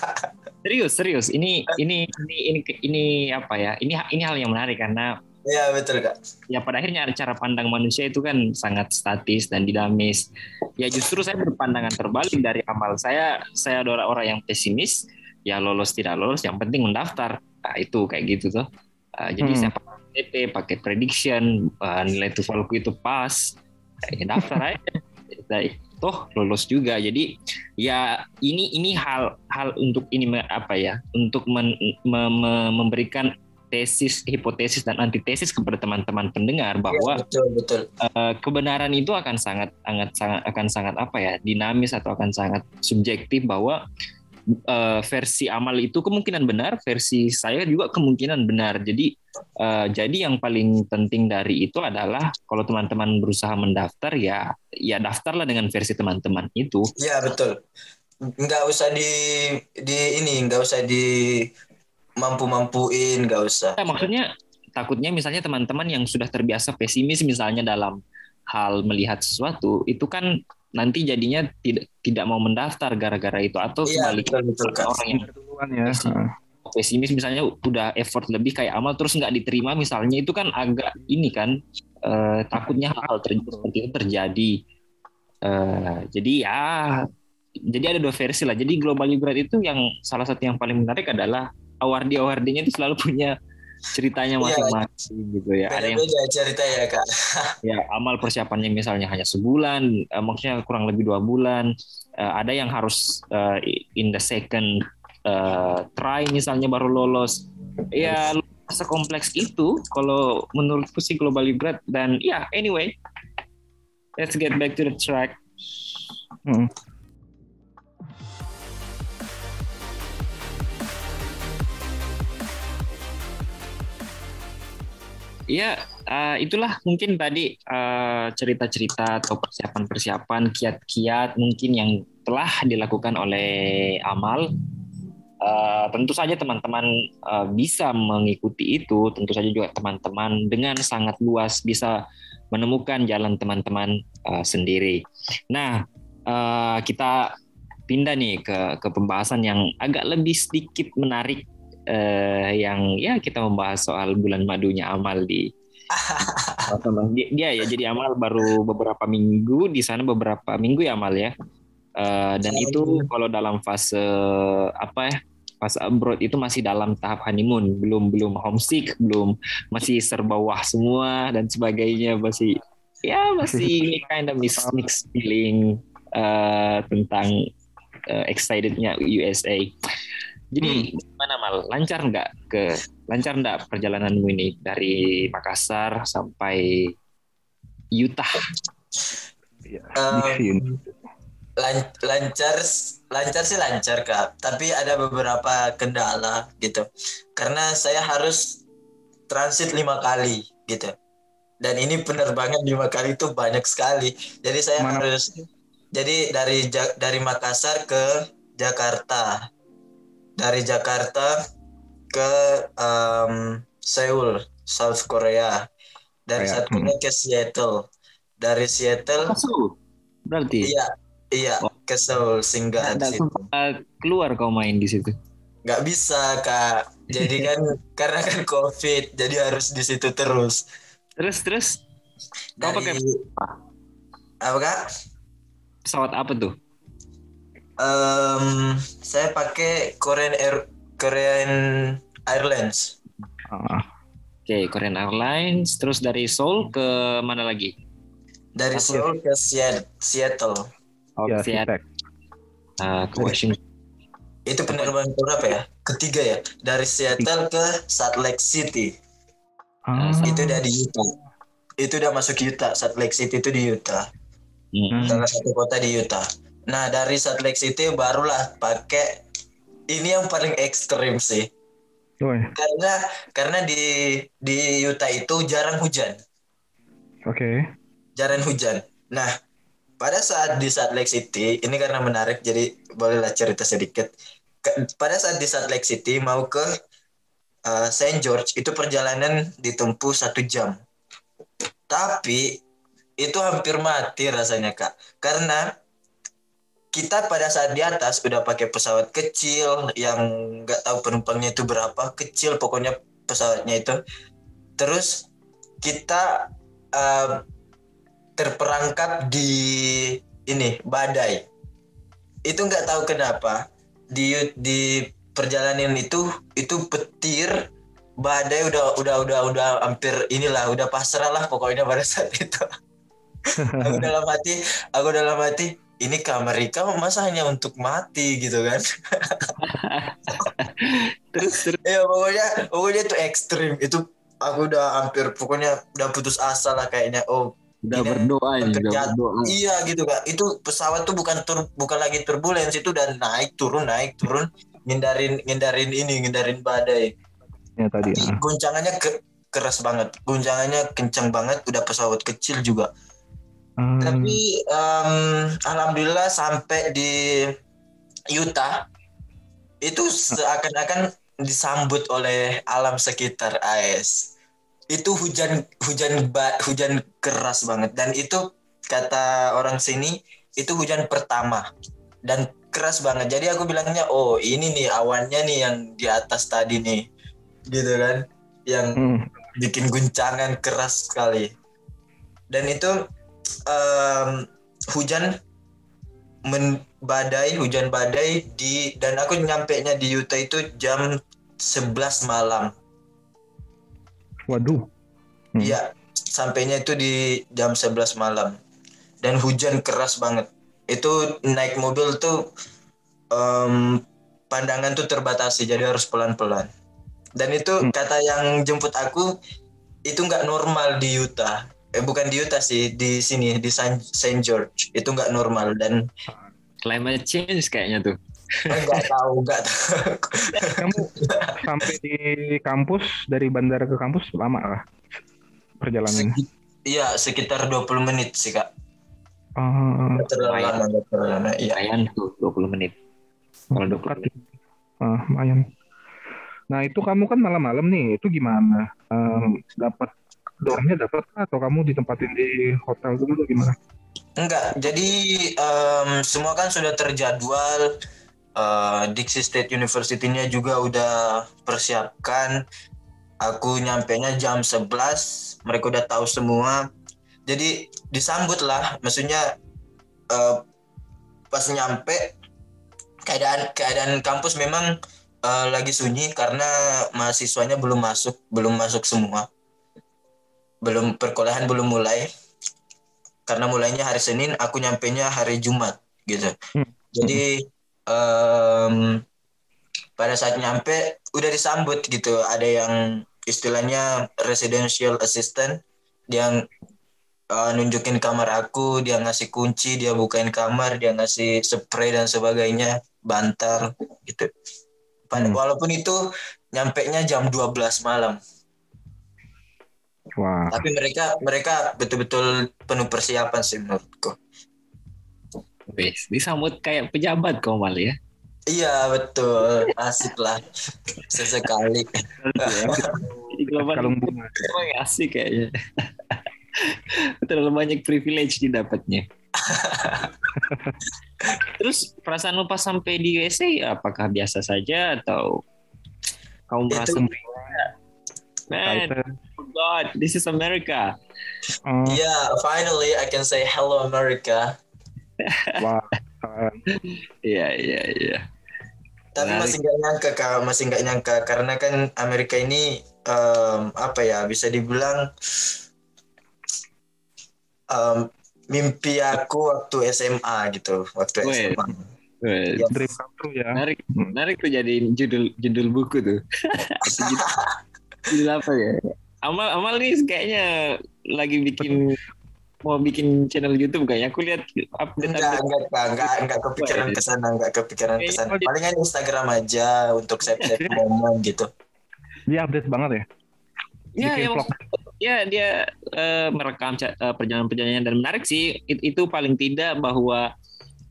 serius serius. Ini ini ini ini ini apa ya? Ini ini hal yang menarik karena Ya betul kak. ya pada akhirnya cara pandang manusia itu kan sangat statis dan dinamis. Ya justru saya berpandangan terbalik dari amal saya. Saya adalah orang yang pesimis. Ya lolos tidak lolos, yang penting mendaftar. Nah, itu kayak gitu tuh. Uh, jadi Hmm. saya pakai TP, pakai prediction, uh, nilai TOEFL itu pas, ya daftar aja. Nah, toh lolos juga. Jadi ya ini ini hal hal untuk ini apa ya? Untuk men- me- me- memberikan tesis, hipotesis dan antitesis kepada teman-teman pendengar bahwa Ya, betul betul. eh, kebenaran itu akan sangat sangat sangat akan sangat apa ya dinamis atau akan sangat subjektif bahwa eh, versi amal itu kemungkinan benar, versi saya juga kemungkinan benar. Jadi eh, jadi yang paling penting dari itu adalah kalau teman-teman berusaha mendaftar ya ya daftarlah dengan versi teman-teman itu. Ya betul. Nggak usah di di ini, nggak usah di mampu-mampuin, nggak usah. Nah, maksudnya takutnya misalnya teman-teman yang sudah terbiasa pesimis misalnya dalam hal melihat sesuatu itu kan nanti jadinya tidak tidak mau mendaftar gara-gara itu atau Iya sebaliknya betul betul orang yang duluan ya Pesimis. Pesimis misalnya udah effort lebih kayak amal terus nggak diterima misalnya itu kan agak ini kan eh, takutnya hal ter- seperti itu terjadi Eh, jadi ya jadi ada dua versi lah jadi global grade itu yang salah satu yang paling menarik adalah awardee awardee-nya itu selalu punya ceritanya Iya. masing-masing gitu ya ada yang Beda-beda cerita ya kak. ya amal persiapannya misalnya hanya sebulan eh, maksudnya kurang lebih dua bulan Eh, ada yang harus eh, in the second eh, try misalnya baru lolos ya sekompleks itu kalau menurutku sih global grad dan ya anyway let's get back to the track Hmm. Ya, eh, itulah mungkin tadi eh, cerita-cerita atau persiapan-persiapan kiat-kiat mungkin yang telah dilakukan oleh Amal. Uh, tentu saja teman-teman uh, bisa mengikuti itu, tentu saja juga teman-teman dengan sangat luas bisa menemukan jalan teman-teman uh, sendiri. Nah, uh, kita pindah nih ke ke pembahasan yang agak lebih sedikit menarik, uh, yang ya kita membahas soal bulan madunya amal di dia, dia ya jadi amal baru beberapa minggu di sana beberapa minggu ya amal ya. Uh, dan itu kalau dalam fase apa ya fase abroad itu masih dalam tahap honeymoon. Belum belum homesick belum masih serba wah semua dan sebagainya. Masih ya masih kind of mix mix feeling uh, tentang uh, excitednya USA jadi hmm. gimana mal? Lancar nggak ke lancar nggak perjalananmu ini? Dari Makassar sampai Utah? Um, lan lancar lancar sih lancar kak. Tapi ada beberapa kendala gitu. Karena saya harus transit lima kali gitu. Dan ini penerbangan lima kali itu banyak sekali. Jadi saya Mana? harus jadi dari dari Makassar ke Jakarta dari Jakarta ke um, Seoul South Korea dari satunya hmm. ke Seattle dari Seattle berarti iya Iya, oh. ke Seoul singgah di situ. Keluar kau main di situ? Gak bisa kak. Jadi kan karena kan covid, jadi harus di situ terus. Terus terus. Kau Dari, pakai apa? Apa kak? Pesawat apa tuh? Um, saya pakai Korean Air Korean Airlines. Oh. Oke, okay, Korean Airlines. Terus dari Seoul ke mana lagi? Dari Seoul ke Seattle. Oh, ya, Seattle. Uh, ke Washington. Itu penerbangan berapa ya? Ketiga ya. Dari Seattle ke Salt Lake City. Ah. Itu udah di Utah. Itu udah masuk Utah. Salt Lake City itu di Utah. Hmm. Salah satu kota di Utah. Nah dari Salt Lake City barulah pakai ini yang paling ekstrim sih. Oh. Karena karena di di Utah itu jarang hujan. Oke. Okay. Jarang hujan. Nah pada saat di Salt Lake City ini karena menarik jadi bolehlah cerita sedikit pada saat di Salt Lake City mau ke uh, Saint George itu perjalanan ditempuh satu jam tapi itu hampir mati rasanya kak karena kita pada saat di atas udah pakai pesawat kecil yang nggak tahu penumpangnya itu berapa kecil pokoknya pesawatnya itu. Terus kita uh, terperangkap di ini badai. Itu nggak tahu kenapa di di perjalanan itu itu petir badai udah udah udah udah hampir inilah udah pasrah lah pokoknya pada saat itu. Aku dalam hati aku dalam hati ini ke Amerika masa hanya untuk mati gitu kan terus terus ya pokoknya pokoknya itu ekstrim itu aku udah hampir pokoknya udah putus asa lah kayaknya oh udah berdoa ini udah berdoa. Iya gitu kak. Itu pesawat tuh bukan tur bukan lagi turbulens itu udah naik turun naik turun ngindarin ngindarin ini ngindarin badai. Ya tadi. ya. Guncangannya ke, keras banget, guncangannya kencang banget. Udah pesawat kecil juga. Hmm. Tapi um, alhamdulillah sampai di Utah itu seakan-akan disambut oleh alam sekitar AS itu hujan hujan ba, hujan keras banget. Dan itu kata orang sini itu hujan pertama. Dan keras banget. Jadi aku bilangnya oh ini nih awannya nih yang di atas tadi nih. Gitu kan? Yang hmm. bikin guncangan keras sekali. Dan itu um, hujan men badai hujan badai di dan aku nyampe nya di Utah itu jam 11 malam Waduh. Hmm. Iya, hmm. sampainya itu di jam 11 malam. Dan hujan keras banget. Itu naik mobil tuh um, pandangan tuh terbatasi jadi harus pelan-pelan. Dan itu hmm. kata yang jemput aku itu nggak normal di Utah. Eh bukan di Utah sih, di sini di Saint George. Itu nggak normal dan climate change kayaknya tuh. Enggak tahu, enggak tahu. Kamu sampai di kampus dari bandara ke kampus lama lah perjalanan? Iya, sekitar 20 menit sih, Kak. Uh, terlalu lama, terlalu lama. Iya. Lumayan tuh 20 menit. Kalau 20 menit. Ah, lumayan. Nah itu kamu kan malam-malam nih, itu gimana? Um, dapat dormnya dapat atau kamu ditempatin di hotel dulu gimana? Enggak, jadi em, semua kan sudah terjadwal. Eh, Dixie State University-nya juga udah persiapkan. Aku nyampe-nya jam 11, mereka udah tahu semua. Jadi disambut lah, maksudnya eh, pas nyampe keadaan keadaan kampus memang eh, lagi sunyi karena mahasiswanya belum masuk, belum masuk semua. Belum perkuliahan belum mulai. Karena mulainya hari Senin, aku nyampe-nya hari Jumat gitu. Hmm. Jadi em, pada saat nyampe udah disambut gitu. Ada yang istilahnya residential assistant yang eh, nunjukin kamar aku, dia ngasih kunci, dia bukain kamar, dia ngasih spray dan sebagainya, bantal gitu. Pada- Hmm. Walaupun itu nyampe nya jam 12 malam, Wah, tapi mereka mereka betul-betul penuh persiapan sih menurutku. Wes, disambut kayak pejabat kau mal ya. Iya betul, asik lah sesekali. Global kalung bunga. emang asik kayaknya. Terlalu banyak privilege didapatnya. Terus perasaanmu pas sampai di USA apakah biasa saja atau kamu merasa Itu- God, this is America. Oh, Yeah, finally I can say hello America. wah. Iya iya iya. Tapi Menarik. masih nggak nyangka kak, masih nggak nyangka karena kan Amerika ini em, apa ya bisa dibilang em, mimpi aku waktu SMA gitu, waktu Weh. SMA. Wes, Ya. Dream come true ya. Menarik, menarik tuh jadiin judul judul buku tuh. Judul apa ya? Amal Amal nih kayaknya lagi bikin mau bikin channel YouTube kayaknya. Aku lihat update Enggak, update. enggak, enggak, enggak, enggak kepikiran ke sana, enggak kepikiran ke sana. Palingan Instagram aja untuk save-save momen gitu. Dia update banget ya. Ya, Bikin ya, vlog. ya dia eh, merekam eh, perjalanan-perjalanan dan menarik sih. It- itu paling tidak bahwa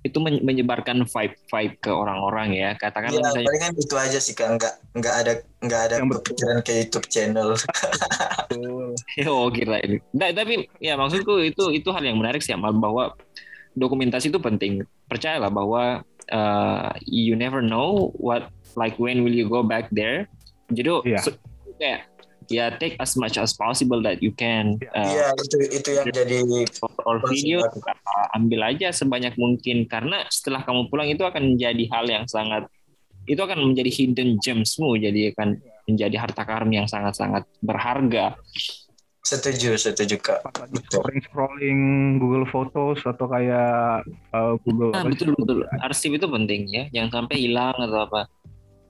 itu men- menyebarkan vibe-vibe ke orang-orang ya. Katakan Iya, misalnya palingan itu aja sih kak, enggak, enggak ada, enggak ada Yang kepikiran ke YouTube channel. Oh kira ini. Nah, tapi ya maksudku itu itu hal yang menarik sih Amal bahwa dokumentasi itu penting. Percayalah bahwa uh, you never know what like when will you go back there. Jadi Iya. so- kayak ya take as much as possible that you can uh, Iya, itu itu yang jadi or video uh, ambil aja sebanyak mungkin karena setelah kamu pulang itu akan menjadi hal yang sangat itu akan menjadi hidden gemsmu jadi akan menjadi harta karun yang sangat-sangat berharga. setuju, setuju kak. Scrolling scrolling Google Photos atau kayak uh, Google Nah, betul betul. Arsip itu penting ya, jangan sampai hilang atau apa.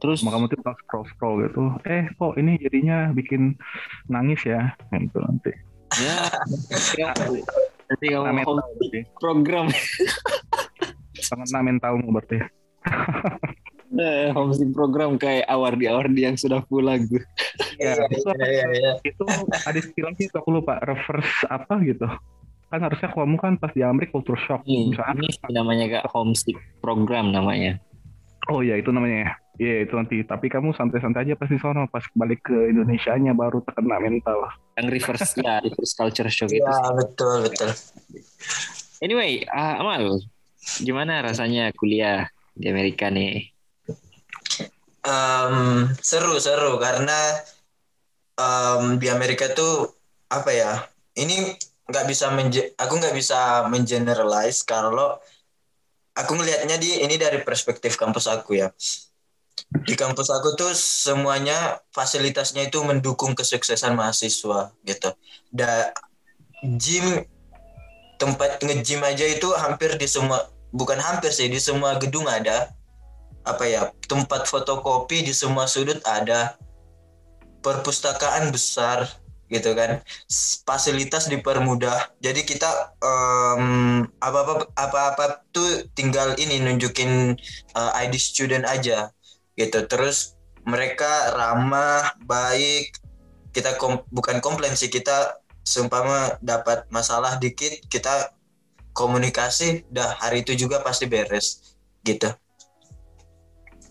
Terus Sama kamu tuh pas scroll scroll gitu. Eh kok ini jadinya bikin nangis ya? Gitu nanti. ya, ya nanti kamu berarti. program Sangat nah mentalmu berarti. eh, homesick program kayak awardi awardi yang sudah pulang tuh. Ya, Iya, itu apa? iya, iya. Itu ada istilahnya itu aku lupa reverse apa gitu. Kan harusnya kamu kan pas di Amerika culture shock. Ini, Misalnya, ini namanya kak homesick program namanya. oh ya itu namanya ya. Iya itu nanti. Tapi kamu santai-santai aja pas di sono. Pas balik ke Indonesia-nya baru terkena mental. Yang reverse ya, reverse culture shock itu. Iya, betul, betul. Anyway, ah, Amal, gimana rasanya kuliah di Amerika nih? Em, seru seru karena em, di Amerika tuh apa ya ini nggak bisa menje aku nggak bisa mengeneralize kalau aku ngelihatnya di ini dari perspektif kampus aku ya di kampus aku tuh semuanya fasilitasnya itu mendukung kesuksesan mahasiswa gitu. Da gym tempat nge-gym aja itu hampir di semua bukan hampir sih di semua gedung ada. Apa ya tempat fotokopi di semua sudut ada. Perpustakaan besar gitu kan. Fasilitas dipermudah. Jadi kita apa apa apa apa tuh tinggal ini nunjukin uh, ID student aja gitu. Terus mereka ramah baik. Kita kom- bukan komplain sih kita seumpama dapat masalah dikit kita komunikasi dah hari itu juga pasti beres gitu.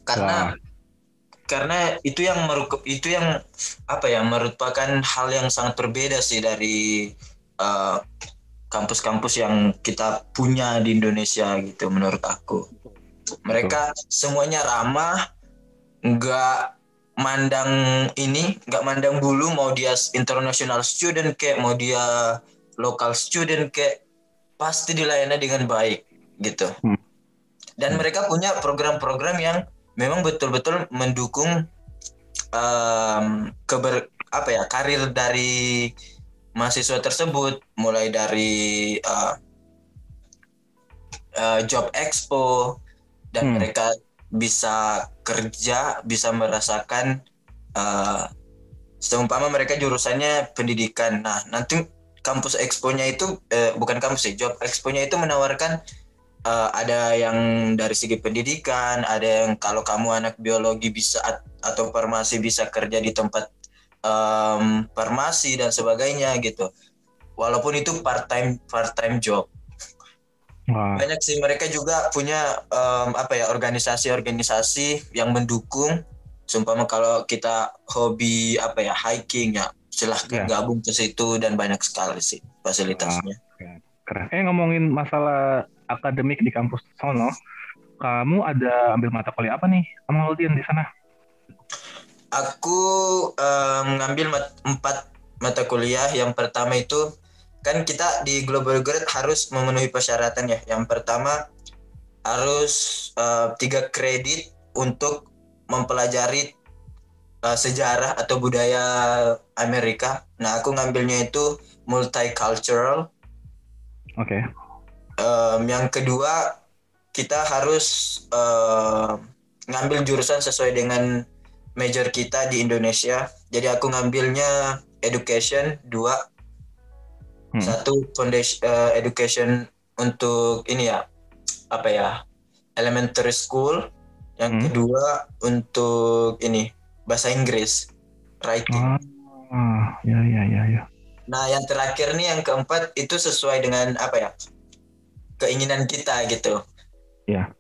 Karena karena itu yang merukup itu yang apa ya merupakan hal yang sangat berbeda sih dari uh, kampus-kampus yang kita punya di Indonesia gitu menurut aku. Mereka semuanya ramah, nggak mandang ini, nggak mandang bulu mau dia international student kayak mau dia local student kayak pasti dilayani dengan baik gitu. Hmm. Dan mereka punya program-program yang memang betul-betul mendukung um, keber apa ya karir dari mahasiswa tersebut mulai dari uh, uh, job expo dan hmm. mereka bisa kerja bisa merasakan uh, seumpama mereka jurusannya pendidikan nah nanti kampus expo-nya itu uh, bukan kampus sih job expo-nya itu menawarkan uh, ada yang dari segi pendidikan, ada yang kalau kamu anak biologi bisa atau farmasi bisa kerja di tempat um, farmasi dan sebagainya gitu. Walaupun itu part time part time job. Wow. Banyak sih mereka juga punya um, apa ya organisasi-organisasi yang mendukung. Sumpah kalau kita hobi apa ya hiking ya silahkan yeah. gabung ke situ dan banyak sekali sih fasilitasnya. Keren. Eh ngomongin masalah akademik di kampus sono, kamu ada ambil mata kuliah apa nih, kamu Aldian di sana? Aku um, ngambil mat empat mata kuliah. Yang pertama itu kan kita di Global Grade harus memenuhi persyaratan ya. Yang pertama harus uh, tiga kredit untuk mempelajari uh, sejarah atau budaya Amerika. Nah, aku ngambilnya itu multicultural. Oke. Okay um, yang kedua kita harus uh, ngambil jurusan sesuai dengan major kita di Indonesia. Jadi aku ngambilnya education dua, hmm. satu foundation uh, education untuk ini ya apa ya elementary school. Yang hmm. kedua untuk ini bahasa Inggris writing. Ah, ya ya ya ya. Nah yang terakhir nih yang keempat itu sesuai dengan apa ya keinginan kita gitu. Ya.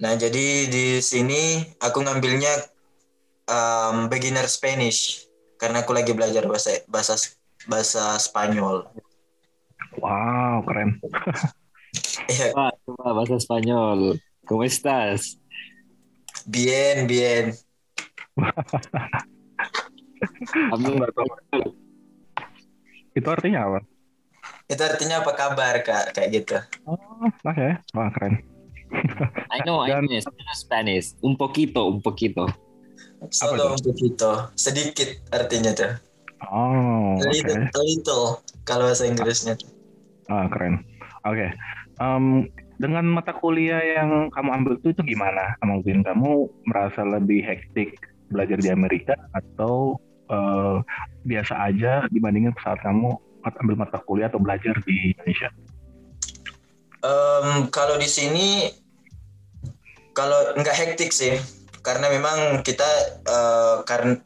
Nah, jadi di sini aku ngambilnya um, beginner Spanish karena aku lagi belajar bahasa bahasa bahasa Spanyol. Wow, keren. Iya. coba bahasa Spanyol. ¿Cómo estás? Bien, bien. Itu artinya apa? Itu artinya apa kabar kak kayak gitu. Oh, oke, okay. wah keren. I know, Dan, I know Spanish. Un poquito, un poquito. Solo un poquito, sedikit artinya tuh. Oh, okay. a little kalau bahasa Inggrisnya. Ah, keren. Oke. Okay. Um, dengan mata kuliah yang kamu ambil itu itu gimana? Mungkin kamu merasa lebih hektik belajar di Amerika atau uh, biasa aja dibandingin saat kamu ambil mata kuliah atau belajar di Indonesia? Um, kalau di sini kalau nggak hektik sih, karena memang kita uh, karena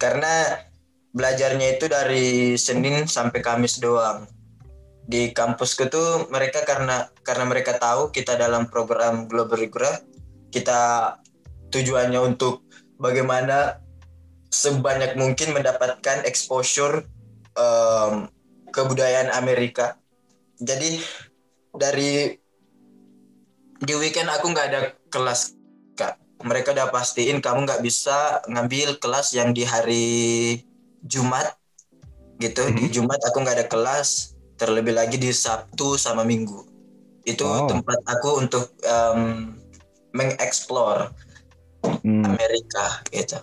karena belajarnya itu dari Senin sampai Kamis doang. Di kampusku tuh mereka karena karena mereka tahu kita dalam program Global Growth, kita tujuannya untuk bagaimana sebanyak mungkin mendapatkan exposure um, kebudayaan Amerika. Jadi dari di weekend aku nggak ada kelas kak. Mereka udah pastiin kamu nggak bisa ngambil kelas yang di hari Jumat gitu. Mm -hmm. Di mhm. Jumat aku nggak ada kelas. Terlebih lagi di Sabtu sama Minggu. Itu oh. tempat aku untuk um, mengeksplor hmm. Amerika gitu.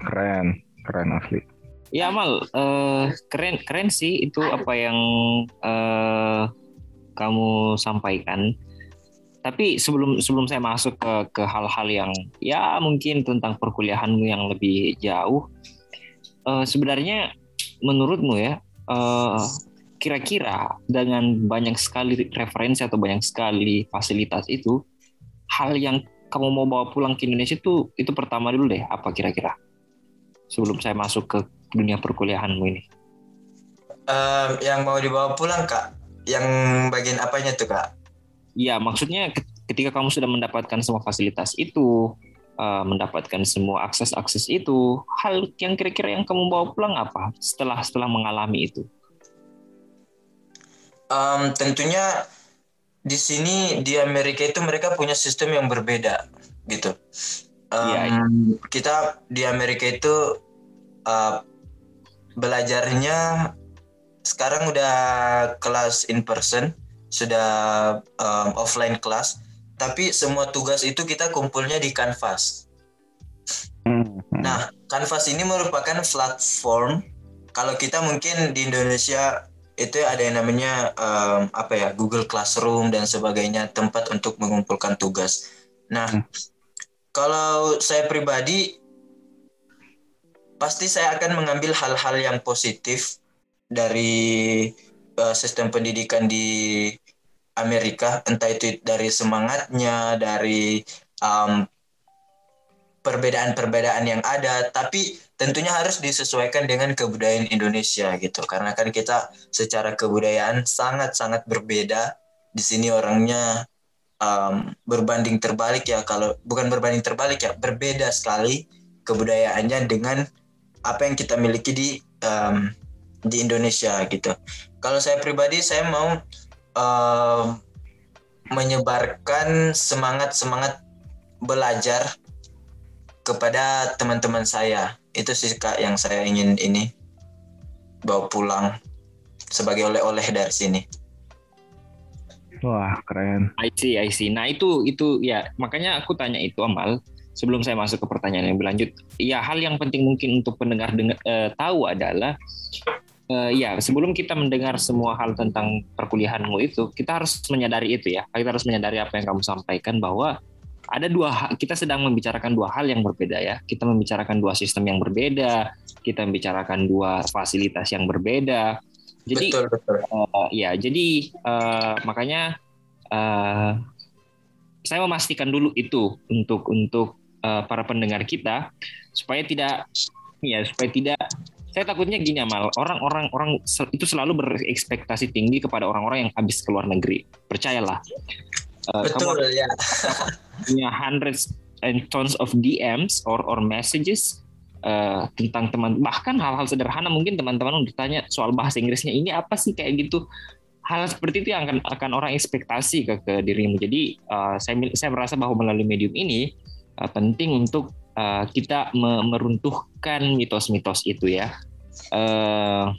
Keren, keren asli. Ya Amal, uh, keren keren sih itu apa yang uh, kamu sampaikan. Tapi sebelum sebelum saya masuk ke ke hal-hal yang ya mungkin tentang perkuliahanmu yang lebih jauh, uh, sebenarnya menurutmu ya uh, kira-kira dengan banyak sekali referensi atau banyak sekali fasilitas itu, hal yang kamu mau bawa pulang ke Indonesia itu itu pertama dulu deh apa kira-kira sebelum saya masuk ke dunia perkuliahanmu ini? Um, yang mau dibawa pulang kak, yang bagian apanya tuh kak? Iya, maksudnya ketika kamu sudah mendapatkan semua fasilitas itu, uh, mendapatkan semua akses-akses itu, hal yang kira-kira yang kamu bawa pulang apa setelah setelah mengalami itu? Um, tentunya di sini di Amerika itu mereka punya sistem yang berbeda gitu. Um, ya, ya. Kita di Amerika itu uh, belajarnya sekarang udah kelas in person, sudah um, offline kelas tapi semua tugas itu kita kumpulnya di Canvas. Hmm. Nah, Canvas ini merupakan platform. Kalau kita mungkin di Indonesia itu ada yang namanya um, apa ya Google Classroom dan sebagainya tempat untuk mengumpulkan tugas. Nah, hmm. kalau saya pribadi pasti saya akan mengambil hal-hal yang positif dari uh, sistem pendidikan di Amerika, entah itu dari semangatnya, dari um, perbedaan-perbedaan yang ada, tapi tentunya harus disesuaikan dengan kebudayaan Indonesia gitu. Karena kan kita secara kebudayaan sangat-sangat berbeda. Di sini orangnya um, berbanding terbalik ya, kalau bukan berbanding terbalik ya, berbeda sekali kebudayaannya dengan apa yang kita miliki di um, di Indonesia gitu. Kalau saya pribadi saya mau uh, menyebarkan semangat semangat belajar kepada teman-teman saya itu sih kak yang saya ingin ini bawa pulang sebagai oleh-oleh dari sini. Wah keren. I see, I see. Nah itu itu ya makanya aku tanya itu Amal sebelum saya masuk ke pertanyaan yang berlanjut. Ya hal yang penting mungkin untuk pendengar dengar, eh, tahu adalah uh, ya sebelum kita mendengar semua hal tentang perkuliahanmu itu kita harus menyadari itu ya. Kita harus menyadari apa yang kamu sampaikan bahwa ada dua kita sedang membicarakan dua hal yang berbeda ya. Kita membicarakan dua sistem yang berbeda kita membicarakan dua fasilitas yang berbeda. Jadi betul, betul. Uh, ya jadi uh, makanya uh, saya memastikan dulu itu untuk untuk uh, para pendengar kita supaya tidak ya supaya tidak saya takutnya gini Amal, orang-orang orang itu selalu berekspektasi tinggi kepada orang-orang yang habis keluar negeri. Percayalah. Uh, Betul kamu ya. punya hundreds and tons of DMs or or messages uh, tentang teman bahkan hal-hal sederhana mungkin teman-teman ditanya soal bahasa Inggrisnya ini apa sih kayak gitu hal seperti itu yang akan akan orang ekspektasi ke, ke dirimu jadi uh, saya saya merasa bahwa melalui medium ini uh, penting untuk uh, kita meruntuhkan mitos-mitos itu ya. Uh,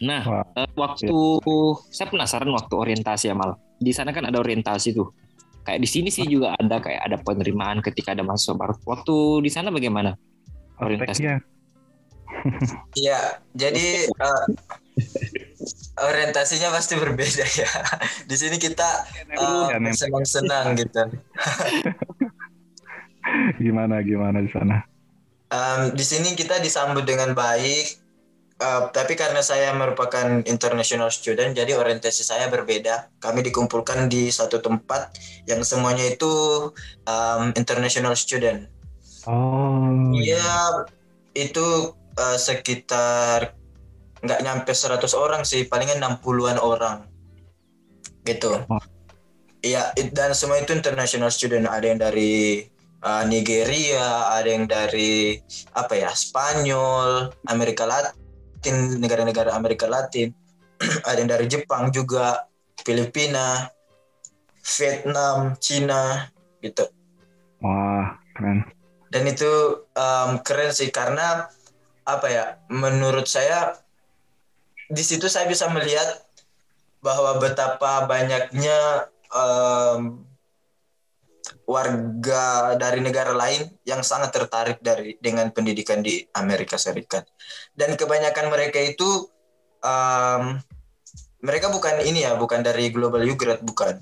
nah, uh, waktu ya. saya penasaran waktu orientasi ya mal. Di sana kan ada orientasi tuh. Kayak di sini sih juga ada kayak ada penerimaan ketika ada mahasiswa baru. Waktu di sana bagaimana orientasi? Iya, jadi uh, orientasinya pasti berbeda ya. Di sini kita uh, senang-senang gitu. gimana gimana di sana? Um, di sini kita disambut dengan baik, uh, tapi karena saya merupakan international student, jadi orientasi saya berbeda. Kami dikumpulkan di satu tempat yang semuanya itu um, international student. Oh. Iya, itu uh, sekitar nggak nyampe 100 orang sih, palingan 60-an orang. Gitu. Oh. Iya, dan semua itu international student. Ada yang dari uh, Nigeria, ada yang dari apa ya Spanyol, Amerika Latin, negara-negara Amerika Latin, ada yang dari Jepang juga, Filipina, Vietnam, Cina, gitu. Wah keren. Dan itu um, keren sih karena apa ya? Menurut saya di situ saya bisa melihat bahwa betapa banyaknya um, warga dari negara lain yang sangat tertarik dari dengan pendidikan di Amerika Serikat. Dan kebanyakan mereka itu um, mereka bukan ini ya bukan dari Global Ugrad bukan.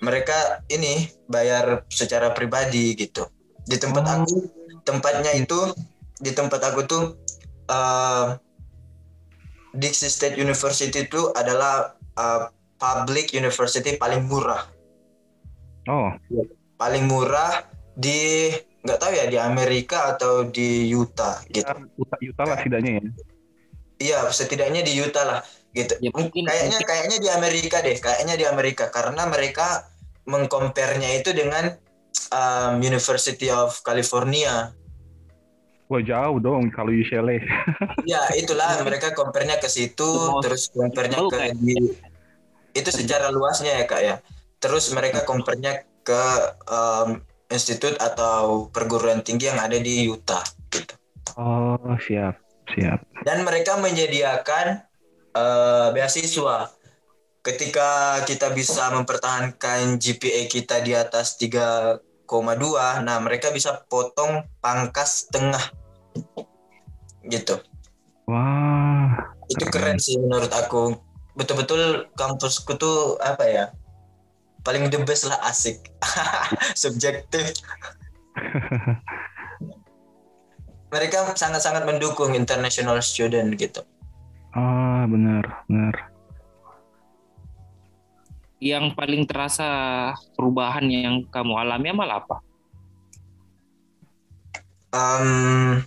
Mereka ini bayar secara pribadi gitu. Di tempat oh. aku tempatnya itu di tempat aku tuh uh, Dixie State University itu adalah uh, public university paling murah Oh paling murah di nggak tahu ya di Amerika atau di Utah gitu. Utah, Utah lah setidaknya ya. Iya, setidaknya di Utah lah gitu. Ya, mungkin, kayaknya kayaknya di Amerika deh, kayaknya di Amerika karena mereka mengkompernya itu dengan um, University of California. Wah jauh dong kalau UCLA. Ya itulah mereka compare-nya ke situ, Oh, terus compare-nya jauh, ke di itu secara luasnya ya kak ya. Terus mereka compare-nya ke um, institut atau perguruan tinggi yang ada di Utah. Gitu. Oh siap siap. Dan mereka menyediakan eh, beasiswa. Ketika kita bisa mempertahankan GPA kita di atas 3,2, nah mereka bisa potong pangkas tengah. Gitu. Wah Itu Keren. keren sih menurut aku. Betul-betul kampusku tuh apa ya? Paling the best lah asik. Subjektif. mereka sangat-sangat mendukung international student gitu. ah benar benar. Yang paling terasa perubahan yang kamu alami amal apa? Um,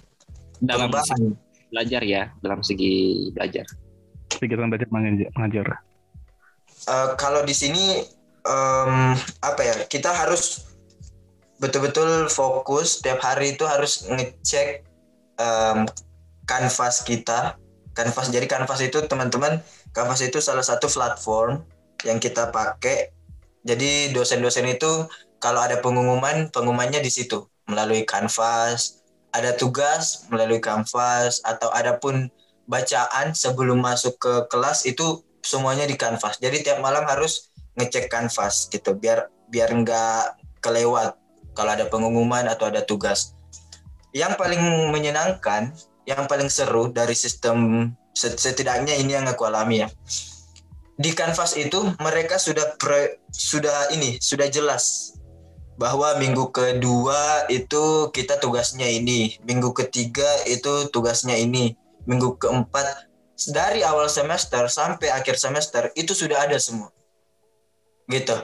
Dalam perubahan. segi belajar ya, dalam segi belajar. Kegiatan belajar mengajar. mengajar. Eh, kalau di sini em, apa ya kita harus betul-betul fokus setiap hari itu harus ngecek em, kanvas kita. Kanvas jadi kanvas itu teman-teman kanvas itu salah satu platform yang kita pakai. Jadi dosen-dosen itu kalau ada pengumuman pengumumannya di situ melalui kanvas. Ada tugas melalui kanvas atau ada pun bacaan sebelum masuk ke kelas itu semuanya di kanvas. Jadi tiap malam harus ngecek kanvas gitu biar biar nggak kelewat kalau ada pengumuman atau ada tugas. Yang paling menyenangkan, yang paling seru dari sistem set- setidaknya ini yang aku alami ya. Di kanvas itu mereka sudah pre- sudah ini sudah jelas bahwa minggu kedua itu kita tugasnya ini, minggu ketiga itu tugasnya ini, minggu keempat dari awal semester sampai akhir semester itu sudah ada semua gitu.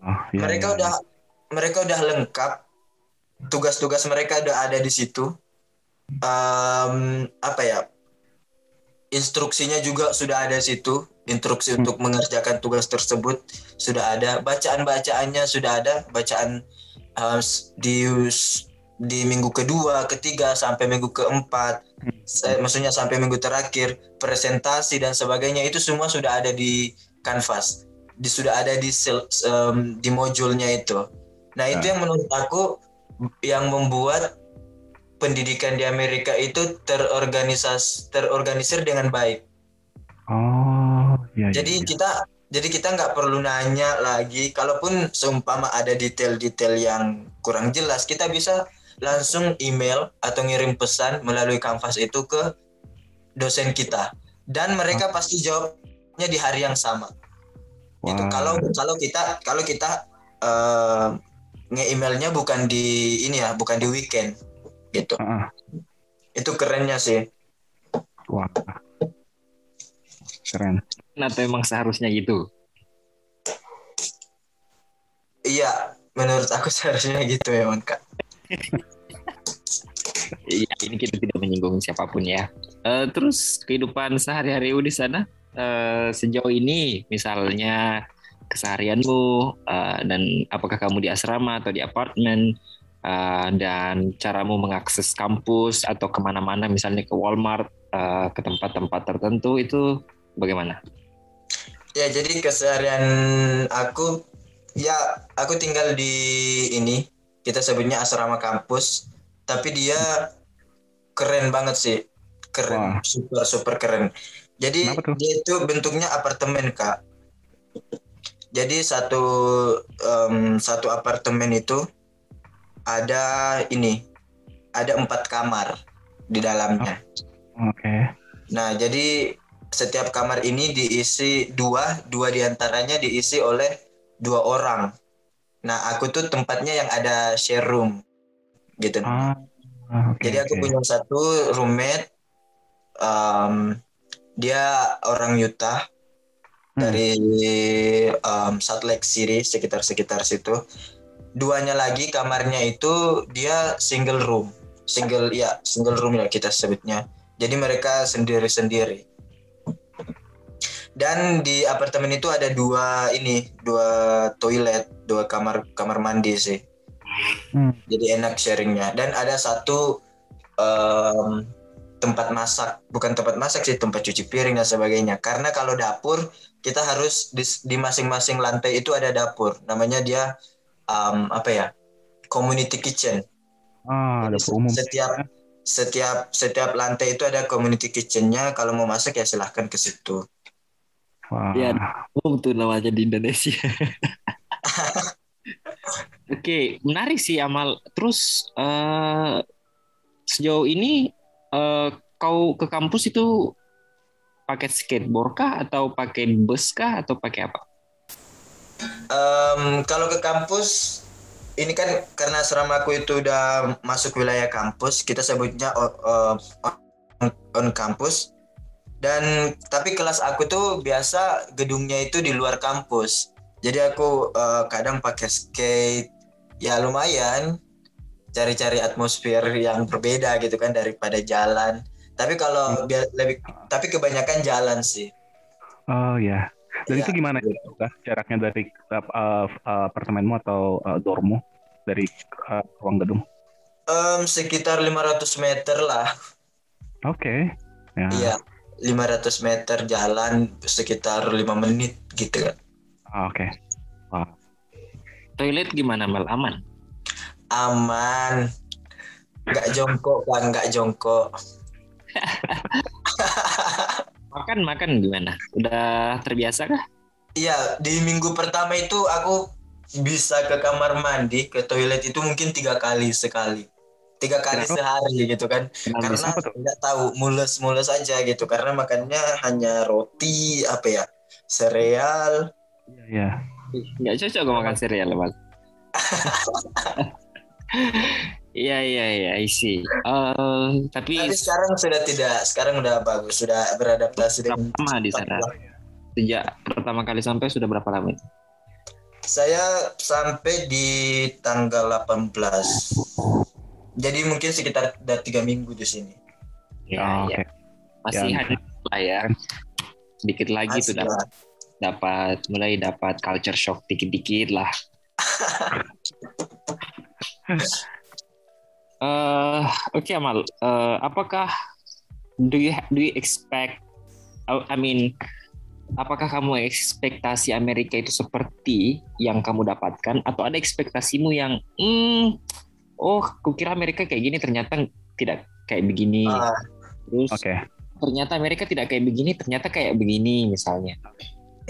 Oh, iya, mereka iya. udah mereka udah lengkap. Tugas-tugas mereka udah ada di situ. Em, apa ya? Instruksinya juga sudah ada di situ. Instruksi Hmm. untuk mengerjakan tugas tersebut sudah ada. Bacaan-bacaannya sudah ada. Bacaan s- di di minggu kedua, ketiga sampai minggu keempat, saya- maksudnya sampai minggu terakhir, presentasi dan sebagainya. Itu semua sudah ada di kanvas, di, sudah ada di em, di modulnya itu. Nah itu yang menurut aku yang membuat pendidikan di Amerika itu terorganisas terorganisir dengan baik. Oh, iya. iya, Jadi iya. kita jadi kita nggak perlu nanya lagi. Kalaupun seumpama ada detail-detail yang kurang jelas, kita bisa langsung email atau ngirim pesan melalui kanvas itu ke dosen kita. Dan mereka pasti jawabnya di hari yang sama. Gitu. Wah. Kalau kalau kita kalau kita eh, nge-emailnya bukan di ini ya, bukan di weekend gitu. Ah, ah. Itu kerennya sih. wah. Keren. Atau emang seharusnya gitu? Iya, menurut aku seharusnya gitu ya, Kak. Iya, ini kita tidak menyinggung siapa pun ya. Eh, terus kehidupan sehari-hari di sana eh, sejauh ini, misalnya keseharianmu eh, dan apakah kamu di asrama atau di apartemen eh, dan caramu mengakses kampus atau ke mana-mana, misalnya ke Walmart, eh, ke tempat-tempat tertentu itu bagaimana? Ya, jadi keseharian aku ya aku tinggal di ini kita sebutnya asrama kampus, tapi dia keren banget sih. Keren, Wah. super super keren. Jadi dia itu bentuknya apartemen, Kak. Jadi satu em, satu apartemen itu ada ini ada empat kamar di dalamnya. Oke. Nah, jadi setiap kamar ini diisi dua, dua di antaranya diisi oleh dua orang. Nah, aku tuh tempatnya yang ada share room, gitu. Ah, ah, oke, Jadi aku oke. punya satu roommate, um, dia orang Utah Hmm. dari um, Salt Lake City, sekitar-sekitar situ. Duanya lagi kamarnya itu dia single room, single ya single room ya kita sebutnya. Jadi mereka sendiri-sendiri. Dan di apartemen itu ada dua ini, dua toilet, dua kamar kamar mandi sih. Hmm. Jadi enak sharingnya. Dan ada satu em, tempat masak, bukan tempat masak sih, tempat cuci piring dan sebagainya. Karena kalau dapur kita harus di, di masing-masing lantai itu ada dapur. Namanya dia em, apa ya? Community kitchen. Ah, ada umum. Setiap setiap setiap lantai itu ada community kitchennya. Kalau mau masak ya silahkan ke situ. Wah. Ya. Umum tuh namanya di Indonesia. Oke, menarik sih Amal. Terus eh, sejauh ini eh, kau ke kampus itu pakai skateboard kah atau pakai bus kah atau pakai apa? Em, kalau ke kampus ini kan karena asrama aku itu udah masuk wilayah kampus, kita sebutnya o- o- on, on kampus. Dan tapi kelas aku tuh biasa gedungnya itu di luar kampus. Jadi aku eh, kadang pakai skate, ya lumayan cari-cari atmosfer yang berbeda gitu kan daripada jalan. Tapi kalau biar lebih, tapi kebanyakan jalan sih. Oh ya. Dan Iya. itu gimana ya, Kak? jaraknya dari uh, uh, apartemenmu atau uh, dormmu dari uh, ruang gedung? Em, sekitar 500 meter lah. Oke. Ya. Iya, 500 meter jalan sekitar lima menit gitu kan. Oke. Toilet gimana Mal? Aman? Aman. Nggak jongkok kan, nggak jongkok. Makan makan gimana? Udah terbiasa kah? Iya, di minggu pertama itu aku bisa ke kamar mandi, ke toilet itu mungkin tiga kali sekali. Tiga kali Kenapa? sehari gitu kan. Kenapa? Karena nggak tahu, mules-mules aja gitu. Karena makannya hanya roti, apa ya, sereal. Iya. Iya. Nggak cocok gue makan cereal Mal. Iya iya iya, I see. Eh, tapi Tapi sekarang sudah tidak, sekarang udah bagus, sudah beradaptasi dengan lama di sana? Sejak pertama kali sampai sudah berapa lama? Saya sampai di tanggal 18. Jadi mungkin sekitar ada tiga minggu di sini. Ya, Oh, ya. Oke. Masih Ya, ada lah ya. Sedikit lagi tuh Masih dapat lah. dapat mulai dapat culture shock dikit-dikit lah. Eh, oke Amal, Eh, apakah do you do you expect I mean apakah kamu ekspektasi Amerika itu seperti yang kamu dapatkan? Atau ada ekspektasimu yang hmm, oh kukira Amerika kayak gini ternyata tidak kayak begini. Ah, terus Oke. ternyata Amerika tidak kayak begini ternyata kayak begini misalnya.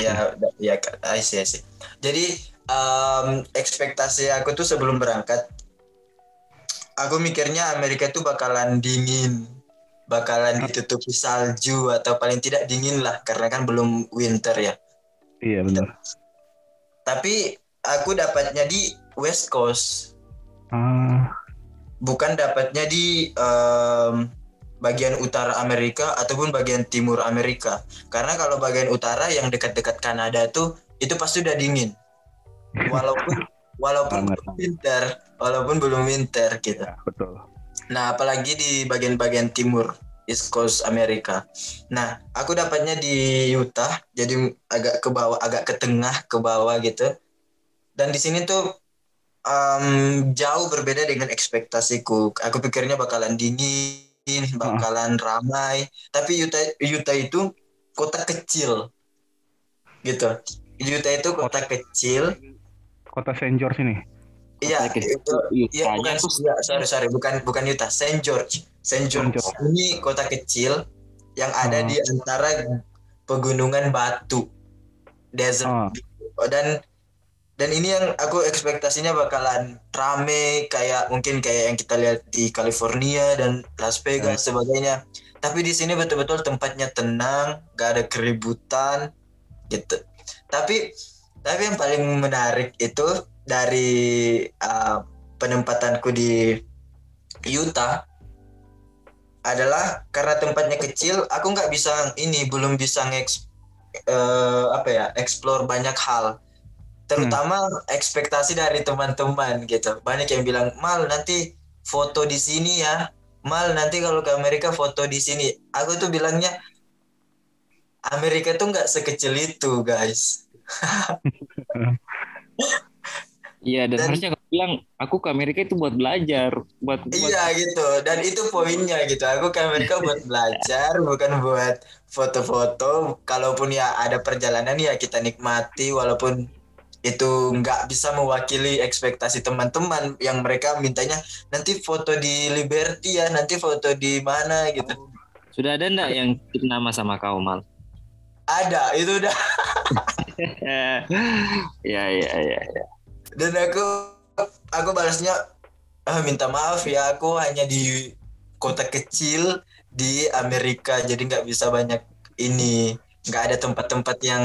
Ya, ya, I see, I see. Jadi em, ekspektasi aku tuh sebelum berangkat, aku mikirnya Amerika tuh bakalan dingin, bakalan ditutupi salju atau paling tidak dingin lah, karena kan belum winter ya. Iya benar. Tapi aku dapatnya di West Coast. Ah, bukan dapatnya di em, bagian utara Amerika ataupun bagian timur Amerika. Karena kalau bagian utara yang dekat-dekat Kanada tuh itu pasti udah dingin. Walaupun walaupun Banget. belum winter, walaupun belum winter gitu. ya, betul. Nah, apalagi di bagian-bagian timur East Coast Amerika. Nah, aku dapatnya di Utah, jadi agak ke bawah, agak ke tengah, ke bawah gitu. Dan di sini tuh em, jauh berbeda dengan ekspektasiku. Aku pikirnya bakalan dingin, bakalan ramai. Tapi Utah, Utah itu kota kecil, gitu. Utah itu kota kecil. Kota Saint George ini. Iya, itu Iya, bukan, ya, sorry, sorry, bukan, bukan Utah, Saint George. Saint George. George. Ini kota kecil yang ada Oh. di antara pegunungan batu, desert. Oh. Dan dan ini yang aku ekspektasinya bakalan rame kayak mungkin kayak yang kita lihat di California dan Las Vegas sebagainya. Tapi di sini betul-betul tempatnya tenang, gak ada keributan, gitu. Tapi tapi yang paling menarik itu dari uh, penempatanku di Utah adalah karena tempatnya kecil, aku nggak bisa ini belum bisa ngeks eh, apa ya explore banyak hal, terutama ekspektasi dari teman-teman gitu. Banyak yang bilang mal nanti foto di sini ya, mal nanti kalau ke Amerika foto di sini. Aku tuh bilangnya Amerika tuh nggak sekecil itu guys. Iya dan, Dan- harusnya kamu bilang aku ke Amerika itu buat belajar, buat, buat Iya gitu, dan itu poinnya gitu. Aku ke Amerika buat belajar, bukan buat foto-foto. Kalaupun ya ada perjalanan ya kita nikmati, walaupun itu nggak bisa mewakili ekspektasi teman-teman yang mereka mintanya nanti foto di Liberty ya, nanti foto di mana gitu. sudah ada ndak yang nama sama kau mal? Ada, itu udah. ya ya ya. ya. Dan aku aku balasnya "Ah, minta maaf ya, aku hanya di kota kecil di Amerika, jadi nggak bisa banyak ini nggak ada tempat-tempat yang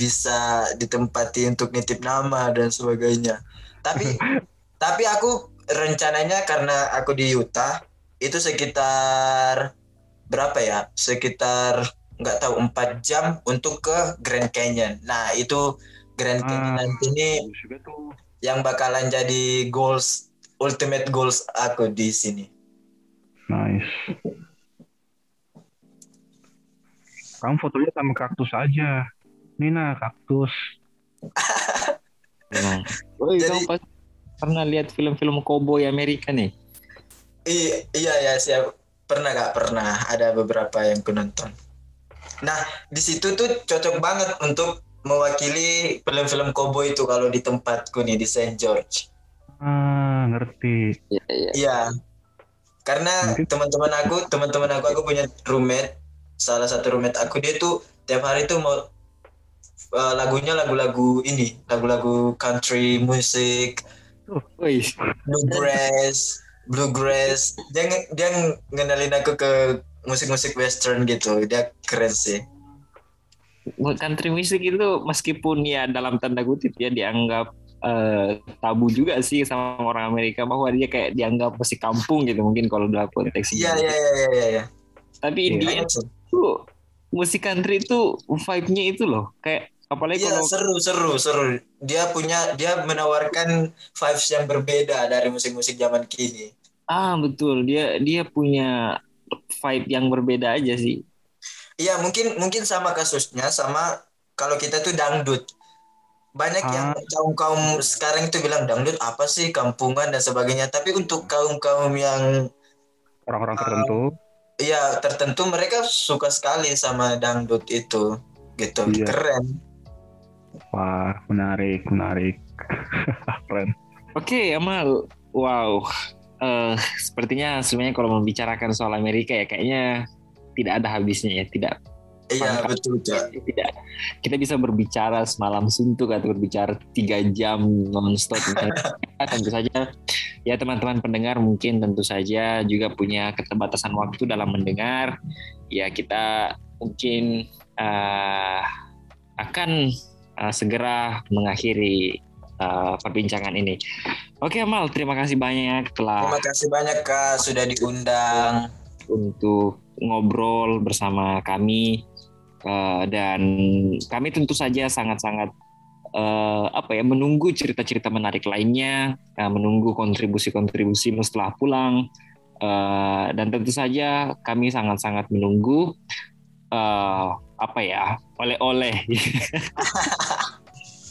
bisa ditempati untuk nitip nama dan sebagainya. Tapi tapi aku rencananya karena aku di Utah itu sekitar berapa ya? Sekitar nggak tahu empat jam untuk ke Grand Canyon. Nah itu Grand Canyon Ah. nanti ini yang bakalan jadi goals ultimate goals aku di sini. Nice. Kamu fotonya sama kaktus aja. Nina kaktus. Memang. Woi, Jadi- kamu pasti pernah lihat film-film cowboy Amerika nih? I- iya ya siap pernah gak pernah ada beberapa yang ku nonton. Nah di situ tuh cocok banget untuk mewakili film-film cowboy itu kalau di tempatku nih di Saint George. Ah, ngerti. Iya, iya. Iya. Karena teman-teman aku, teman-teman aku, aku punya roommate. Salah satu roommate aku dia tuh tiap hari tuh mau uh, lagunya lagu-lagu ini, lagu-lagu country musik, Woi, bluegrass, bluegrass. Dia dia ng- ngenalin aku ke musik-musik western gitu. Dia keren sih. country music itu meskipun ya dalam tanda kutip ya dianggap eh, tabu juga sih sama orang Amerika bahwa dia kayak dianggap musik kampung gitu mungkin kalau dalam konteks. Iya iya iya iya iya. Tapi in the Iya. end tuh musik country itu vibe-nya itu loh kayak apalagi Iya kalau seru seru seru. Dia punya dia menawarkan vibes yang berbeda dari musik-musik zaman kini. ah betul dia dia punya vibe yang berbeda aja sih. Iya mungkin mungkin sama kasusnya sama kalau kita tuh dangdut. Banyak yang kaum kaum sekarang itu bilang dangdut apa sih kampungan dan sebagainya. Tapi untuk kaum kaum yang Orang-orang tertentu. ya tertentu mereka suka sekali sama dangdut itu gitu. Iya. Keren. Wah, menarik, menarik. Keren. Oke Amal, wow. Eh, sepertinya sebenarnya kalau membicarakan soal Amerika ya kayaknya tidak ada habisnya ya, tidak Iya Mantap. betul Cak. tidak kita bisa berbicara semalam suntuk atau berbicara tiga jam nonstop misalnya. tentu saja ya teman-teman pendengar mungkin tentu saja juga punya keterbatasan waktu dalam mendengar ya kita mungkin eh, akan eh, segera mengakhiri eh, perbincangan ini oke Amal terima kasih banyak telah Terima kasih banyak Kak sudah diundang. untuk ngobrol bersama kami Eh, dan kami tentu saja sangat-sangat eh, apa ya menunggu cerita-cerita menarik lainnya, eh, menunggu kontribusi-kontribusi setelah pulang Eh, dan tentu saja kami sangat-sangat menunggu eh, apa ya oleh-oleh.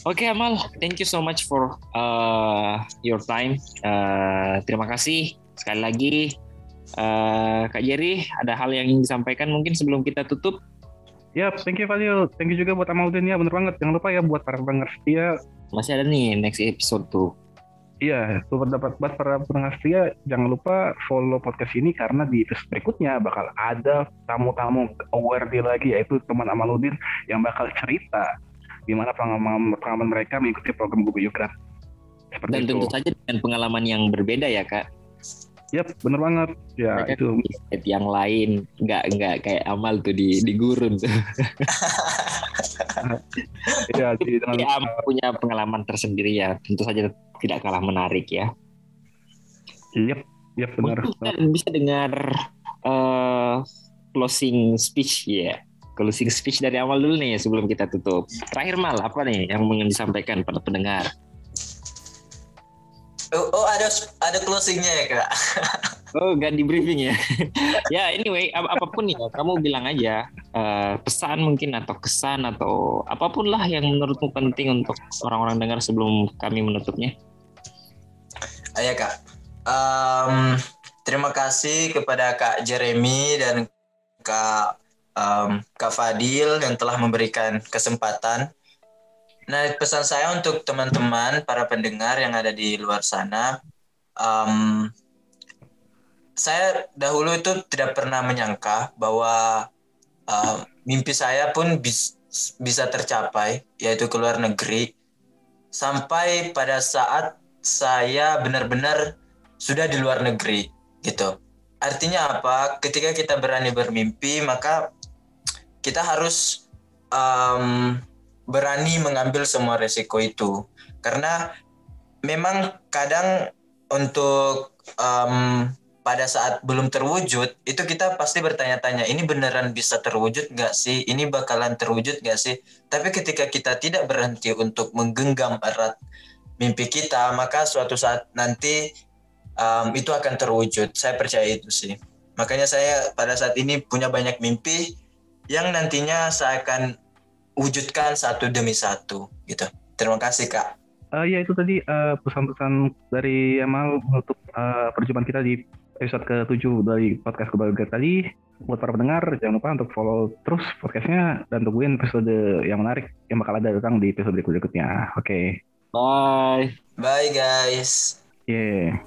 Oke Amal, thank you so much for uh, your time. Eh, terima kasih sekali lagi. Eh, Kak Jerry, ada hal yang ingin disampaikan mungkin sebelum kita tutup? Ya, thank you Fadil. Thank you juga buat Amaldin ya, bener banget. Jangan lupa ya buat para pendengar setia. Masih ada nih next episode tuh. Iya, buat dapat buat para pendengar setia, jangan lupa follow podcast ini karena di episode berikutnya bakal ada tamu-tamu awardee lagi yaitu teman Amaludin yang bakal cerita gimana pengalaman, pengalaman mereka mengikuti program Google. Seperti Dan itu. tentu saja dengan pengalaman yang berbeda ya kak. Yap, bener banget. Ya, Mereka itu di yang lain nggak nggak kayak Amal tuh di di gurun tuh. ya jadi dengan Dia punya pengalaman tersendiri ya. Tentu saja tidak kalah menarik ya. Yap, yap benar. Mungkin bisa dengar eh, closing speech ya. Closing speech dari awal dulu nih sebelum kita tutup. Terakhir mal apa nih yang ingin disampaikan pada pendengar? Oh, oh, ada ada closingnya ya Kak. Oh, gak di briefing ya. ya anyway, ap- apa pun ya, kamu bilang aja eh, pesan mungkin atau kesan atau apa pun lah yang menurutmu penting untuk orang-orang dengar sebelum kami menutupnya. Ah, ya kak. Um, terima kasih kepada Kak Jeremy dan Kak um, Kak Fadil yang telah memberikan kesempatan. Nah, pesan saya untuk teman-teman para pendengar yang ada di luar sana, um, saya dahulu itu tidak pernah menyangka bahwa uh, mimpi saya pun bis, bisa tercapai, yaitu ke luar negeri. Sampai pada saat saya benar-benar sudah di luar negeri gitu. Artinya apa? Ketika kita berani bermimpi, maka kita harus um, berani mengambil semua resiko itu. Karena memang kadang untuk um, pada saat belum terwujud itu kita pasti bertanya-tanya ini beneran bisa terwujud nggak sih ini bakalan terwujud nggak sih tapi ketika kita tidak berhenti untuk menggenggam erat mimpi kita, maka suatu saat nanti um, itu akan terwujud. Saya percaya itu sih. Makanya saya pada saat ini punya banyak mimpi yang nantinya saya akan wujudkan satu demi satu gitu. Terima kasih kak. Uh, ya itu tadi uh, pesan-pesan dari Yamal untuk uh, perjumpaan kita di episode ke-7 dari podcast Kebahagiaan tadi. Buat para pendengar, jangan lupa untuk follow terus podcastnya dan tungguin episode yang menarik yang bakal ada datang di episode berikutnya. Oke. Okay. Bye. Bye guys. Yeah.